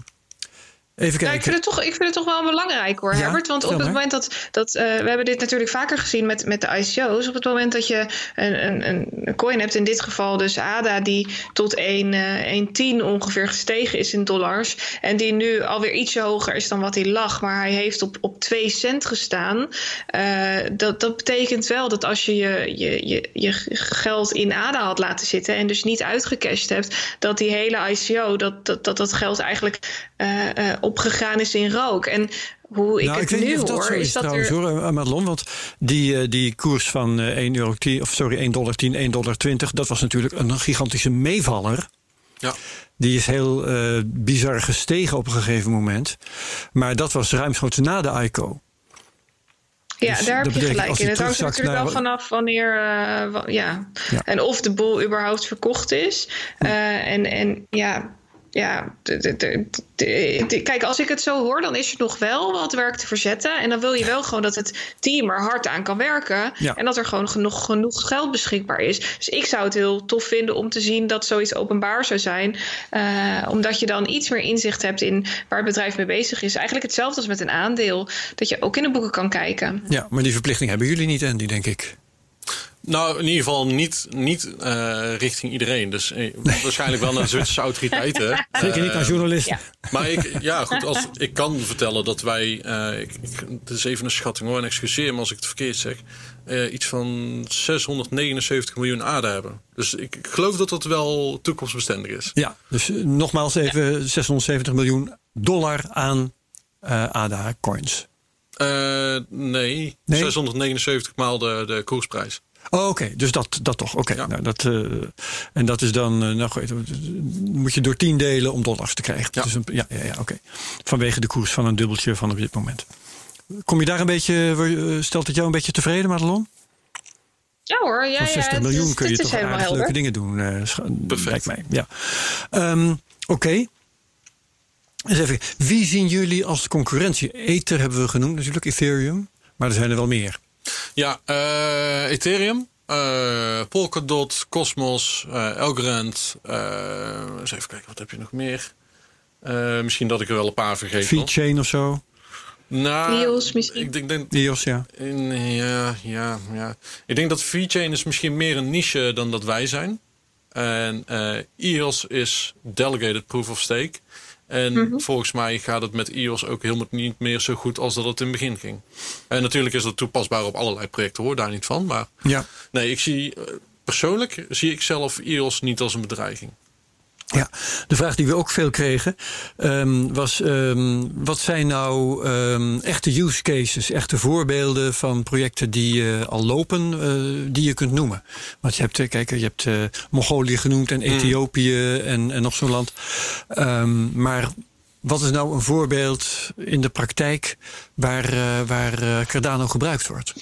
even ik, kijken. vind het toch, ik vind het toch wel belangrijk hoor, Ja, Herbert. Want op het maar. moment dat. dat eh, we hebben dit natuurlijk vaker gezien met, met de ICO's. Op het moment dat je een, een, een coin hebt, in dit geval dus ADA, die tot 1, eh 1,10 ongeveer gestegen is in dollars. En die nu alweer ietsje hoger is dan wat hij lag. Maar hij heeft op, op 2 cent gestaan. Eh, dat, dat betekent wel dat als je je, je, je je geld in ADA had laten zitten. en dus niet uitgecashed hebt. dat die hele ICO, dat dat, dat, dat geld eigenlijk eh, eh, opgegaan is in rook. En hoe ik nou, het ik weet nu niet of dat hoor, zo is, is dat trouwens er. hoor, eh, Madelon. Want die, eh, die koers van eh 1 euro 10, of sorry, 1 dollar 10, 1 dollar 20, dat was natuurlijk een gigantische meevaller. Ja. Die is heel eh, bizar gestegen op een gegeven moment. Maar dat was ruimschoots na de ICO. Ja, Dus daar dat heb je gelijk in. Het hangt natuurlijk wel vanaf wanneer. eh, wa- ja. Ja. En of de boel überhaupt verkocht is. Eh, en, en ja. Ja, kijk, als ik het zo hoor, dan is er nog wel wat werk te verzetten. En dan wil je wel gewoon dat het team er hard aan kan werken. Ja. En dat er gewoon genoeg, genoeg geld beschikbaar is. Dus ik zou het heel tof vinden om te zien dat zoiets openbaar zou zijn. Eh, omdat je dan iets meer inzicht hebt in waar het bedrijf mee bezig is. Eigenlijk hetzelfde als met een aandeel. Dat je ook in de boeken kan kijken. Ja, maar die verplichting hebben jullie niet, Andy, denk ik. Nou, in ieder geval niet, niet eh, richting iedereen. Dus eh, waarschijnlijk wel naar de Zwitserse autoriteiten. (laughs) Zeker niet aan Eh, journalisten. ja. Maar ik, ja, goed, als, ik kan vertellen dat wij, ik, ik, het is even een schatting hoor, en excuseer me als ik het verkeerd zeg, iets van 679 miljoen ADA hebben. Dus ik, ik geloof dat dat wel toekomstbestendig is. Ja, dus nogmaals even 670 miljoen dollar aan ADA-coins. Nee, Nee? 679 maal de, de koersprijs. Oh, oké, dus dat, dat toch. Oké, Ja. nou, dat, eh, en dat is dan, eh, nou goed, moet je door 10 delen om dollars te krijgen. Ja. Dus een, ja, ja, ja oké. Vanwege de koers van een dubbeltje van op dit moment. Kom je daar een beetje, eh, stelt het jou een beetje tevreden, Madelon? Ja hoor, ja, Van ja, 60 het miljoen is, kun je toch aardig helder. leuke dingen doen, eh, scha- Perfect. mij. Ja. Ehm, Oké. Even, wie zien jullie als concurrentie? Ether hebben we genoemd natuurlijk, Ethereum. Maar er zijn er wel meer. Ja, eh, Ethereum, eh, Polkadot, Cosmos, eh Elgrand. eh, eens even kijken, wat heb je nog meer? Eh, misschien dat ik er wel een paar vergeet. VeChain of zo. Nou, EOS misschien? Ik denk, denk, EOS, ja. in- ja, ja, ja. Ik denk dat VeChain is misschien meer een niche dan dat wij zijn. En eh EOS is Delegated Proof of Stake. En volgens mij gaat het met EOS ook helemaal niet meer zo goed als dat het in het begin ging. En natuurlijk is dat toepasbaar op allerlei projecten, hoor daar niet van. Maar Ja. nee, ik zie eh, persoonlijk zie ik zelf EOS niet als een bedreiging. Ja, de vraag die we ook veel kregen ehm, was: ehm, wat zijn nou ehm, echte use cases, echte voorbeelden van projecten die eh, al lopen, eh, die je kunt noemen? Want je hebt, eh, kijk, je hebt Mongolië genoemd en Ethiopië en, en nog zo'n land. Maar wat is nou een voorbeeld in de praktijk waar, waar Cardano gebruikt wordt?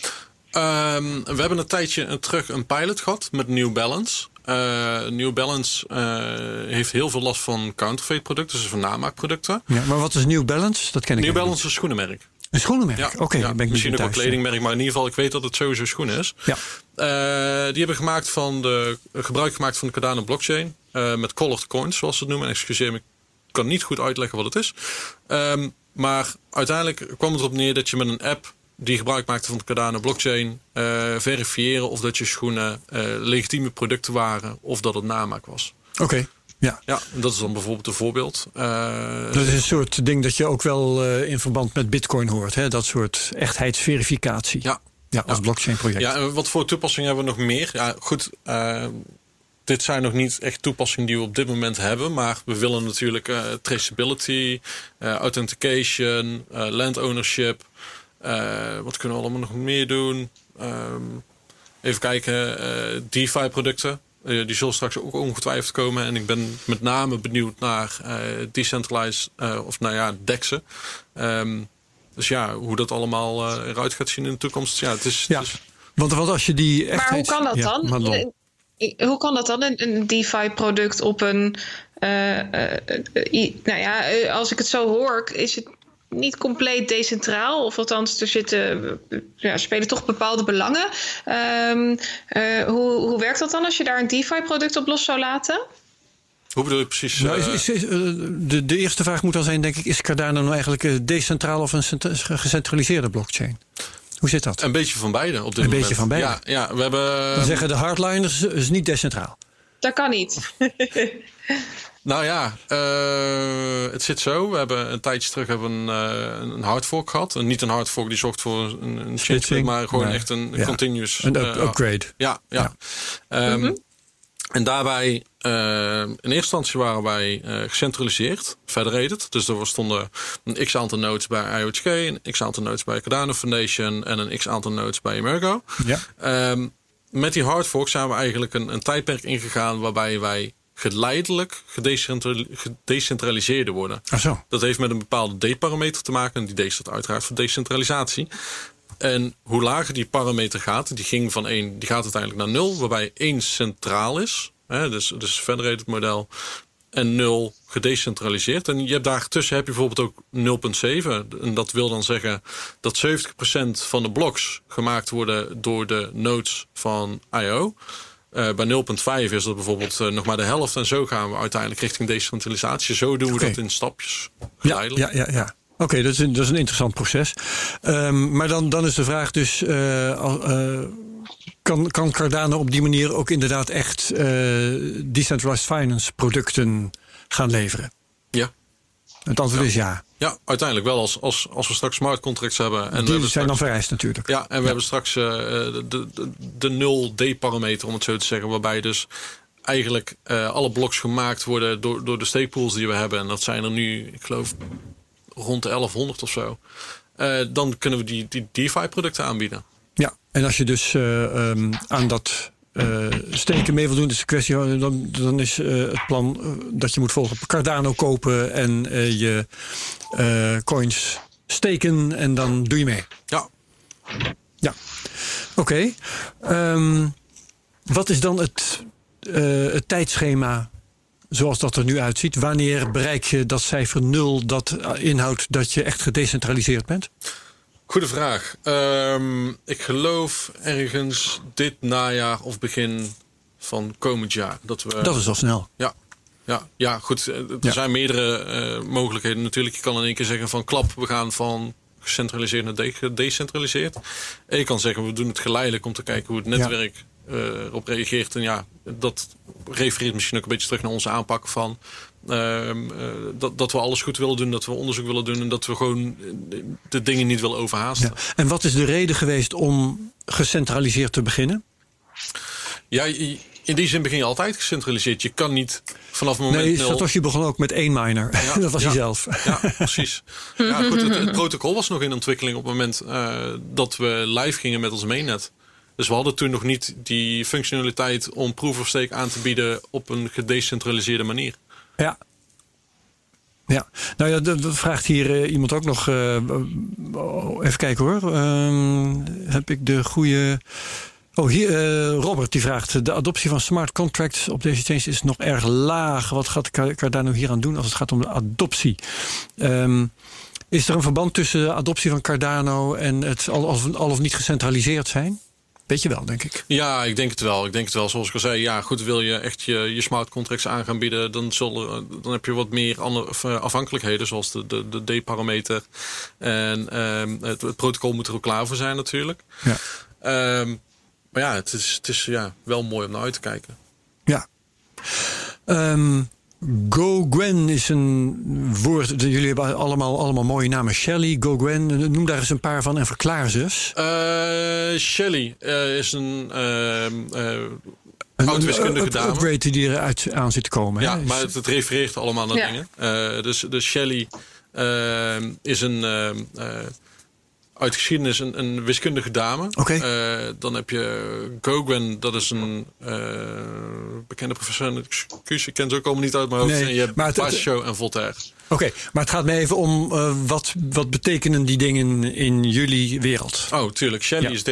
We hebben een tijdje terug een pilot gehad met New Balance. Eh, New Balance eh, heeft heel veel last van counterfeit producten, dus van namaakproducten. Ja, maar wat is New Balance? Dat ken ik New Balance is een schoenenmerk. Een schoenenmerk? Ja, Oké, ja, ben ik misschien ook ja. kledingmerk, maar in ieder geval, ik weet dat het sowieso schoenen is. Ja. Eh, die hebben gemaakt van de, gebruik gemaakt van de Cardano blockchain. met colored coins, zoals ze het noemen. En excuseer me, ik kan niet goed uitleggen wat het is. Ehm, maar uiteindelijk kwam het erop neer dat je met een app die gebruik maakte van de Cardano blockchain, eh, verifiëren of dat je schoenen eh, legitieme producten waren of dat het namaak was. Oké, ja. Ja, dat is dan bijvoorbeeld een voorbeeld. Eh, Dat is een soort ding dat je ook wel in verband met Bitcoin hoort. Hè? Dat soort echtheidsverificatie. ja, Ja, als Ja. blockchain project. Ja, en wat voor toepassingen hebben we nog meer? Ja, goed. dit zijn nog niet echt toepassingen die we op dit moment hebben. Maar we willen natuurlijk traceability, authentication, land ownership. Eh, wat kunnen we allemaal nog meer doen? Ehm, even kijken. eh, DeFi producten. Eh, die zullen straks ook ongetwijfeld komen. En ik ben met name benieuwd naar eh, decentralized, eh, of nou ja, DEXen. Ehm, dus ja, hoe dat allemaal eh, eruit gaat zien in de toekomst. Ja, het is, Ja. het is- Want, want als je die Maar hoe kan dat Ja, dan? Hoe kan dat dan, een, een DeFi-product op een. eh, eh, eh, i- nou ja, als ik het zo hoor, is het niet compleet decentraal. Of althans, er zitten, ja, spelen toch bepaalde belangen. Ehm, eh, hoe, hoe werkt dat dan als je daar een DeFi-product op los zou laten? Hoe bedoel je precies? Nou, is, eh, is, is, eh, de, de eerste vraag moet dan zijn, denk ik, is Cardano nou eigenlijk decentraal of een cent- gecentraliseerde blockchain? Hoe zit dat? een beetje van beide op dit Een moment. beetje van beide. Ja, ja we hebben. Dan zeggen de hardliners is niet decentraal. Dat kan niet. (laughs) Nou ja, eh, het zit zo. We hebben een tijdje terug hebben we een, eh, een hardfork gehad. En niet een hardfork die zorgt voor een, een maar gewoon echt een ja. continuous. Een up- eh, upgrade. Ja, ja. Ehm, En daarbij, eh, in eerste instantie waren wij eh, gecentraliseerd, federated. Dus er stonden een x aantal nodes bij IOHK, een x aantal nodes bij Cardano Foundation en een x aantal nodes bij Emergo. Ja. Ehm, met die hardfork zijn we eigenlijk een, een tijdperk ingegaan waarbij wij geleidelijk gedecentrali- gedecentraliseerder worden. Ach zo. Dat heeft met een bepaalde D-parameter te maken. En die D staat uiteraard voor decentralisatie. En hoe lager die parameter gaat, die, ging van 1, die gaat uiteindelijk naar 0, waarbij 1 centraal is. Hè, dus, dus federated model. En 0 gedecentraliseerd. En je hebt daartussen heb je bijvoorbeeld ook 0.7. En dat wil dan zeggen dat 70% van de blocks gemaakt worden door de nodes van IO. Eh, bij 0.5 is dat bijvoorbeeld eh, nog maar de helft. En zo gaan we uiteindelijk richting decentralisatie. Zo doen we dat in stapjes. Ja, Geleidelijk. ja, ja. ja. Oké, dat, is een- dat is een interessant proces. Ehm, maar dan, dan is de vraag dus... eh, kan, kan Cardano op die manier ook inderdaad echt decentralized finance producten gaan leveren? Ja. Het antwoord is ja. Ja, uiteindelijk wel. Als, als, als we straks smart contracts hebben. En Die zijn dan vereist natuurlijk. ja, en we hebben straks eh, de, de, de, de 0D-parameter, om het zo te zeggen. Waarbij dus eigenlijk eh, alle bloks gemaakt worden door, door de stakepools die we hebben. En dat zijn er nu, ik geloof, rond de 1100 of zo. Eh, dan kunnen we die, die DeFi-producten aanbieden. Ja, en als je dus eh, ehm, aan dat eh, steken mee wil doen, dus de kwestie, dan, dan is eh, het plan eh, dat je moet volgen Cardano kopen en je coins steken en dan doe je mee. Ja, Ja, oké. Ehm, wat is dan het, het tijdschema zoals dat er nu uitziet? Wanneer bereik je dat cijfer nul dat inhoudt dat je echt gedecentraliseerd bent? Goede vraag. Ehm, ik geloof ergens dit najaar of begin van komend jaar. Dat we Dat is al snel. Ja, ja, ja goed. eh, Er Ja. zijn meerdere eh, mogelijkheden natuurlijk. Je kan in één keer zeggen van klap, we gaan van gecentraliseerd naar gedecentraliseerd. En je kan zeggen, we doen het geleidelijk om te kijken hoe het netwerk uh, erop reageert. En ja, dat refereert misschien ook een beetje terug naar onze aanpak van dat, dat we alles goed willen doen, dat we onderzoek willen doen en dat we gewoon de dingen niet willen overhaasten. Ja. En wat is de reden geweest om gecentraliseerd te beginnen? Ja, in die zin begin je altijd gecentraliseerd. Je kan niet vanaf het moment Nee, Satoshi begon ook met één miner. Ja, (laughs) dat was hij zelf. Ja, precies. (laughs) Ja, goed, het, protocol was nog in ontwikkeling op het moment uh, dat we live gingen met ons mainnet. Dus we hadden toen nog niet die functionaliteit om proof of stake aan te bieden op een gedecentraliseerde manier. Ja. Ja, nou ja, dat vraagt hier uh, iemand ook nog. Uh, even kijken hoor. Uh, heb ik de goede. Oh, hier, Robert die vraagt: De adoptie van smart contracts op deze chains is nog erg laag. Wat gaat Cardano hier aan doen als het gaat om de adoptie? Um, is er een verband tussen de adoptie van Cardano en het of, al of niet gecentraliseerd zijn? Weet je wel, denk ik. Ja, ik denk het wel. Ik denk het wel. Zoals ik al zei, ja, goed, wil je echt je, je smart contracts aan gaan bieden, dan, zullen, dan heb je wat meer andere afhankelijkheden, zoals de, de, de D-parameter. En um, het, het, protocol moet er ook klaar voor zijn, natuurlijk. Ja. Um, maar ja, het is, het is ja, wel mooi om naar uit te kijken. Ja. Um, Go Gwen is een woord. Jullie hebben allemaal, allemaal mooie namen. Shelly, Go Gwen. Noem daar eens een paar van en verklaar ze eens. Uh, Shelly uh, is een. Uh, een oud-wiskundige dame. Een upgrade die eruit aan zit te komen. Ja, hè? maar het, het, refereert allemaal naar ja. dingen. dus, dus Shelly is een uit geschiedenis een, een wiskundige dame. Okay. Uh, dan heb je Goguen, dat is een uh, bekende professor. Excuus, ik ken ze ook allemaal niet uit mijn hoofd. Nee, en je hebt Basho en Voltaire. Oké, okay, maar het gaat me even om uh, wat, wat betekenen die dingen in jullie wereld? Oh, tuurlijk. Shelly ja. is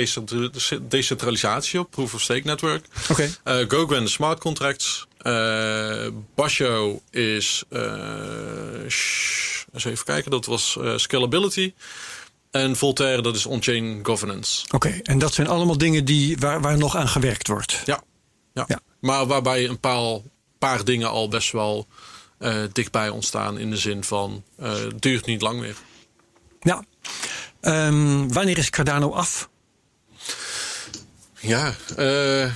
decentralisatie op Proof of Stake Network. Oké. Okay. Goguen smart contracts. Uh, Basho is, eens even kijken, dat was scalability. En Voltaire, dat is on-chain governance. Oké, okay, en dat zijn allemaal dingen die, waar, waar nog aan gewerkt wordt. Ja, ja. ja. maar waarbij een paar, paar dingen al best wel uh, dichtbij ontstaan. In de zin van, uh, het duurt niet lang meer. Ja. Um, wanneer is Cardano af? Ja, uh,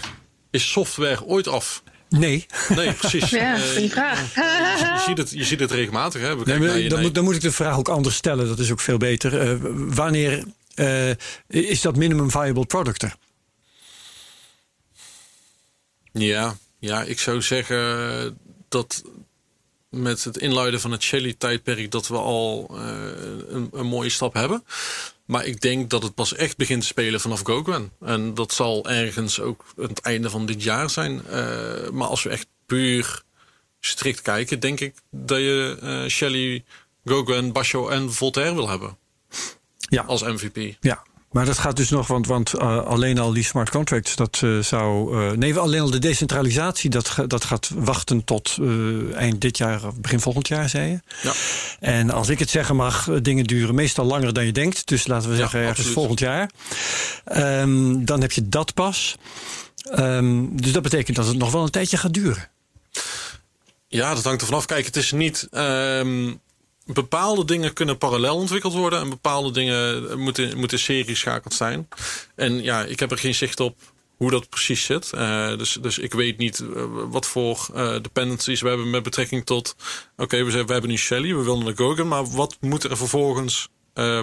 is software ooit af? Nee. Nee, precies. Ja, uh, vraag. Je, je, ziet het, je ziet het regelmatig. Hè? Nee, maar, dan, moet, dan, moet, ik de vraag ook anders stellen. Dat is ook veel beter. Uh, wanneer uh, is dat minimum viable product er? Ja, ja, ik zou zeggen dat met het inluiden van het Shelly-tijdperk... dat we al een, een mooie stap hebben. Maar ik denk dat het pas echt begint te spelen vanaf Goguen. En dat zal ergens ook het einde van dit jaar zijn. Uh, maar als we echt puur strikt kijken, denk ik dat je uh, Shelley, Goguen, Basho en Voltaire wil hebben. Ja. Als MVP. Ja, maar dat gaat dus nog, want, want uh, alleen al die smart contracts, dat uh, zou. Uh, nee, alleen al de decentralisatie, dat, dat gaat wachten tot eind dit jaar of begin volgend jaar, zei je. Ja. En als ik het zeggen mag, dingen duren meestal langer dan je denkt. Dus laten we zeggen, ergens volgend jaar. Um, dan heb je dat pas. Um, dus dat betekent dat het nog wel een tijdje gaat duren. Ja, dat hangt er vanaf. Kijk, het is niet. Um, bepaalde dingen kunnen parallel ontwikkeld worden en bepaalde dingen moeten, moeten geschakeld zijn. En ja, ik heb er geen zicht op hoe dat precies zit. Uh, dus, dus ik weet niet uh, wat voor uh, dependencies we hebben met betrekking tot. Oké, okay, we, we hebben nu Shelly, we willen een Gogan, maar wat moet er vervolgens.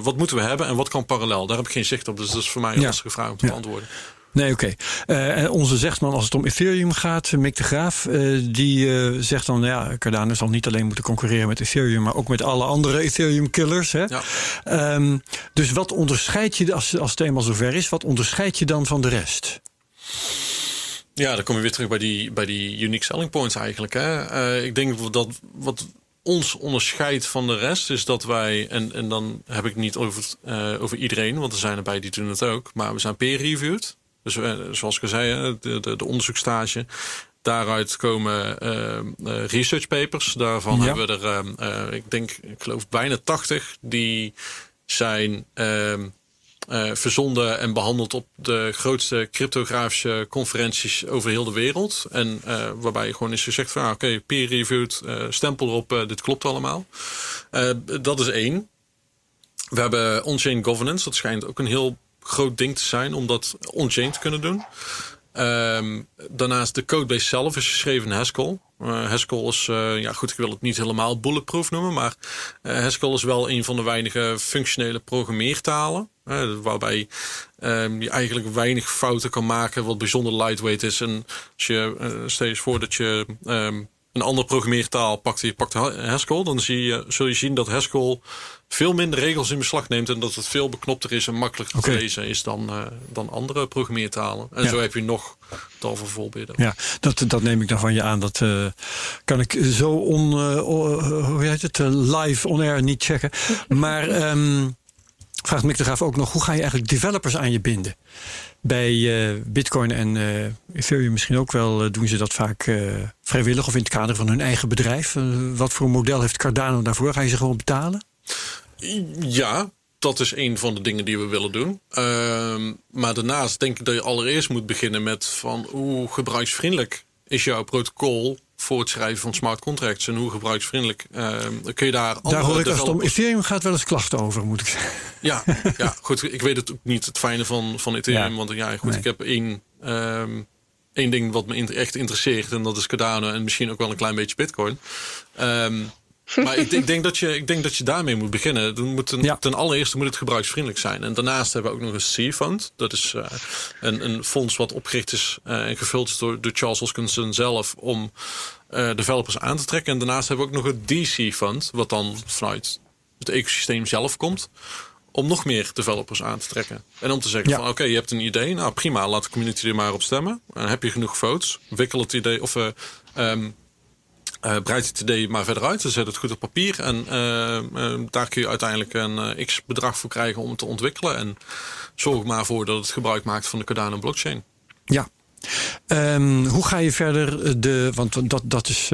wat moeten we hebben en wat kan parallel? Daar heb ik geen zicht op. Dus dat is voor mij een ja. lastige vraag om te ja. beantwoorden. Nee, oké. Okay. Uh, onze zegtman als het om Ethereum gaat, Mick de Graaf, uh, die uh, zegt dan, ja, Cardano zal niet alleen moeten concurreren met Ethereum, maar ook met alle andere Ethereum killers. Hè? Ja. Um, dus wat onderscheid je, als, als het eenmaal zover is, wat onderscheid je dan van de rest? Ja, dan kom je weer terug bij die, bij die unique selling points eigenlijk. Hè? ik denk dat wat ons onderscheidt van de rest is dat wij, en, en dan heb ik niet over, over iedereen, want er zijn erbij die doen het ook, maar we zijn peer-reviewed. Dus uh, zoals ik al zei, de, de, de onderzoekstage. Daaruit komen uh, research papers. Daarvan ja. hebben we er, ik denk, ik geloof bijna 80. Die zijn ehm, verzonden en behandeld op de grootste cryptografische conferenties over heel de wereld. En waarbij gewoon is gezegd van, ah, oké, okay, peer-reviewed, stempel erop, dit klopt allemaal. dat is één. We hebben on-chain governance. Dat schijnt ook een heel groot ding te zijn om dat on-chain te kunnen doen. Ehm, daarnaast de codebase zelf is geschreven in Haskell. Uh, Haskell is, uh, ja goed, ik wil het niet helemaal bulletproof noemen, maar uh, Haskell is wel een van de weinige functionele programmeertalen. waarbij um, je eigenlijk weinig fouten kan maken, wat bijzonder lightweight is. En als je steeds voor dat je um, een andere programmeertaal pakt, je pakt Haskell, dan zie je, zul je zien dat Haskell veel minder regels in beslag neemt en dat het veel beknopter is en makkelijker te lezen is dan, uh, dan andere programmeertalen. En zo heb je nog tal van voorbeelden. Ja, dat, dat neem ik dan van je aan. Dat uh, kan ik zo on, uh, hoe heet het, live on air niet checken. (laughs) Maar um, vraagt Mick de Graaf ook nog, hoe ga je eigenlijk developers aan je binden? Bij uh, Bitcoin en uh, Ethereum misschien ook wel uh, doen ze dat vaak vrijwillig of in het kader van hun eigen bedrijf. wat voor een model heeft Cardano daarvoor? Ga je ze gewoon betalen? Ja, dat is een van de dingen die we willen doen. Uh, maar daarnaast denk ik dat je allereerst moet beginnen met van hoe gebruiksvriendelijk is jouw protocol voor het schrijven van smart contracts en hoe gebruiksvriendelijk uh, kun je daar. Daar hoor ik als het om Ethereum gaat wel eens klachten over, moet ik zeggen. Ja, ja goed. Ik weet het ook niet het fijne van, van Ethereum, ja. want ja, goed, nee. ik heb één. Um, één ding wat me echt interesseert en dat is Cardano en misschien ook wel een klein beetje Bitcoin. Um, maar ik, ik, denk dat je, ik denk dat je daarmee moet beginnen. Dan moet een, ja. Ten allereerste moet het gebruiksvriendelijk zijn. En daarnaast hebben we ook nog een C-fund. Dat is uh, een, een fonds wat opgericht is uh, en gevuld is door, door Charles Hoskinson zelf om uh, developers aan te trekken. En daarnaast hebben we ook nog een DC-fund, wat dan vanuit het ecosysteem zelf komt. Om nog meer developers aan te trekken. En om te zeggen ja. van oké, okay, je hebt een idee. Nou prima, laat de community er maar op stemmen. En heb je genoeg votes, wikkel het idee of um, uh, breid het idee maar verder uit. Zet het goed op papier. En uh, uh, daar kun je uiteindelijk een x bedrag voor krijgen om het te ontwikkelen. En zorg maar voor dat het gebruik maakt van de Cardano blockchain. Ja. Um, hoe ga je verder de, want dat, dat is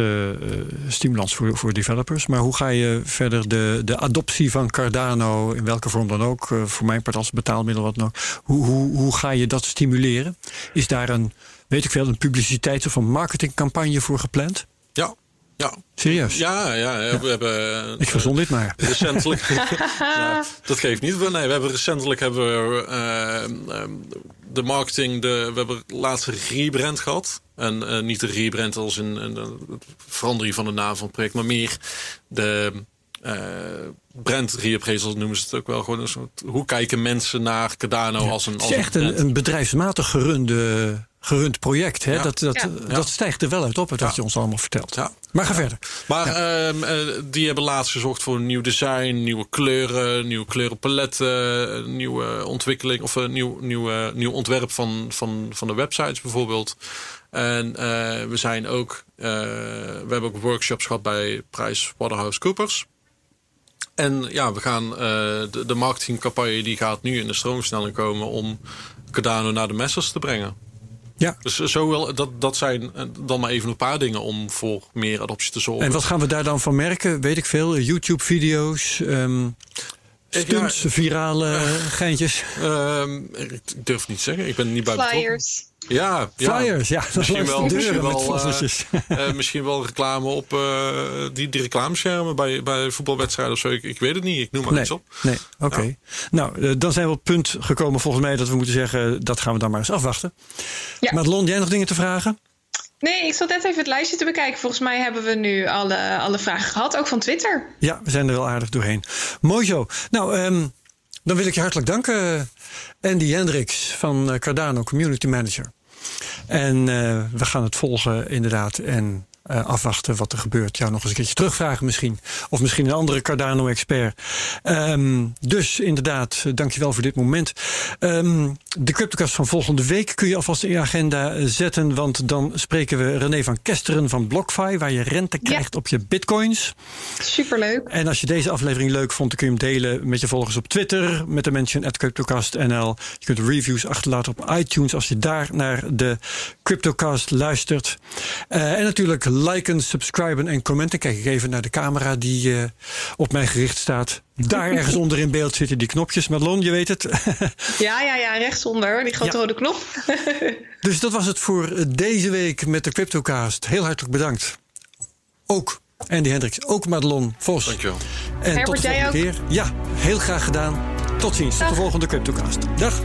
stimulans voor, voor developers, maar hoe ga je verder de, de adoptie van Cardano, in welke vorm dan ook, voor mijn part als betaalmiddel, wat ook, hoe, hoe, hoe ga je dat stimuleren? Is daar een, weet ik veel, een publiciteits- of een marketingcampagne voor gepland? Ja, ja. Serieus? Ja, ja, ja. we hebben... Ik verzon dit maar. Recentelijk... (laughs) ja, dat geeft niet. Nee, we hebben recentelijk hebben we, uh, de marketing... De, we hebben laatst een rebrand gehad. En uh, niet de rebrand als in een verandering van de naam van het project... maar meer de uh, brand reappraisal noemen ze het ook wel. Gewoon een soort, hoe kijken mensen naar Cardano ja. als een... Als het is echt een, een bedrijfsmatig gerunde gerund project. Hè? Ja. Dat, dat, ja. dat stijgt er wel uit op, wat je ons allemaal vertelt. Maar ga verder. Maar uh, die hebben laatst gezorgd voor een nieuw design, nieuwe kleuren, nieuwe kleurenpaletten, nieuwe ontwikkeling of een nieuw, nieuw, nieuw ontwerp van, van, van de websites bijvoorbeeld. En we zijn ook, we hebben ook workshops gehad bij PricewaterhouseCoopers. En ja, we gaan de, de marketingcampagne die gaat nu in de stroomversnelling komen om Cardano naar de messers te brengen. Ja. Dus zo wil, dat, dat zijn dan maar even een paar dingen om voor meer adoptie te zorgen. En wat gaan we daar dan van merken? Weet ik veel. YouTube-video's, um, stunts, ja, virale uh, (laughs) geintjes? Um, ik durf niet te zeggen. Ik ben niet bij Flyers. Ja, Flyers, ja. Misschien wel, misschien, wel, uh, uh, misschien wel reclame op uh, die, die reclameschermen bij, bij voetbalwedstrijden of zo. Ik, ik weet het niet. Ik noem maar nee, iets op. Nee, oké. Okay. Ja. Nou, dan zijn we op het punt gekomen volgens mij dat we moeten zeggen... dat gaan we dan maar eens afwachten. Ja. Madelon, jij nog dingen te vragen? Nee, ik zat net even het lijstje te bekijken. Volgens mij hebben we nu alle, alle vragen gehad, ook van Twitter. Ja, we zijn er wel aardig doorheen. Mooi zo. Nou, um, dan wil ik je hartelijk danken, Andy Hendricks van Cardano Community Manager. En uh, we gaan het volgen inderdaad. En uh, afwachten wat er gebeurt. Ja, nog eens een keertje terugvragen misschien. Of misschien een andere Cardano-expert. Um, dus inderdaad, dankjewel voor dit moment. Um, de Cryptocast van volgende week kun je alvast in je agenda zetten. Want dan spreken we René van Kesteren van BlockFi. Waar je rente krijgt ja. op je bitcoins. Superleuk. En als je deze aflevering leuk vond, dan kun je hem delen met je volgers op Twitter. Met de mention at CryptocastNL. Je kunt reviews achterlaten op iTunes als je daar naar de Cryptocast luistert. Uh, en natuurlijk liken, subscriben en commenten. Kijk ik even naar de camera die uh, op mij gericht staat. Daar (laughs) ergens onder in beeld zitten die knopjes. Madelon, je weet het. (laughs) ja, ja, ja, rechtsonder. Die grote ja. rode knop. (laughs) dus dat was het voor deze week met de CryptoCast. Heel hartelijk bedankt. Ook Andy Hendricks, ook Madelon Vos. Dankjewel. En tot de volgende keer. Ja, heel graag gedaan. Tot ziens. Tot de volgende Cryptocast. Dag.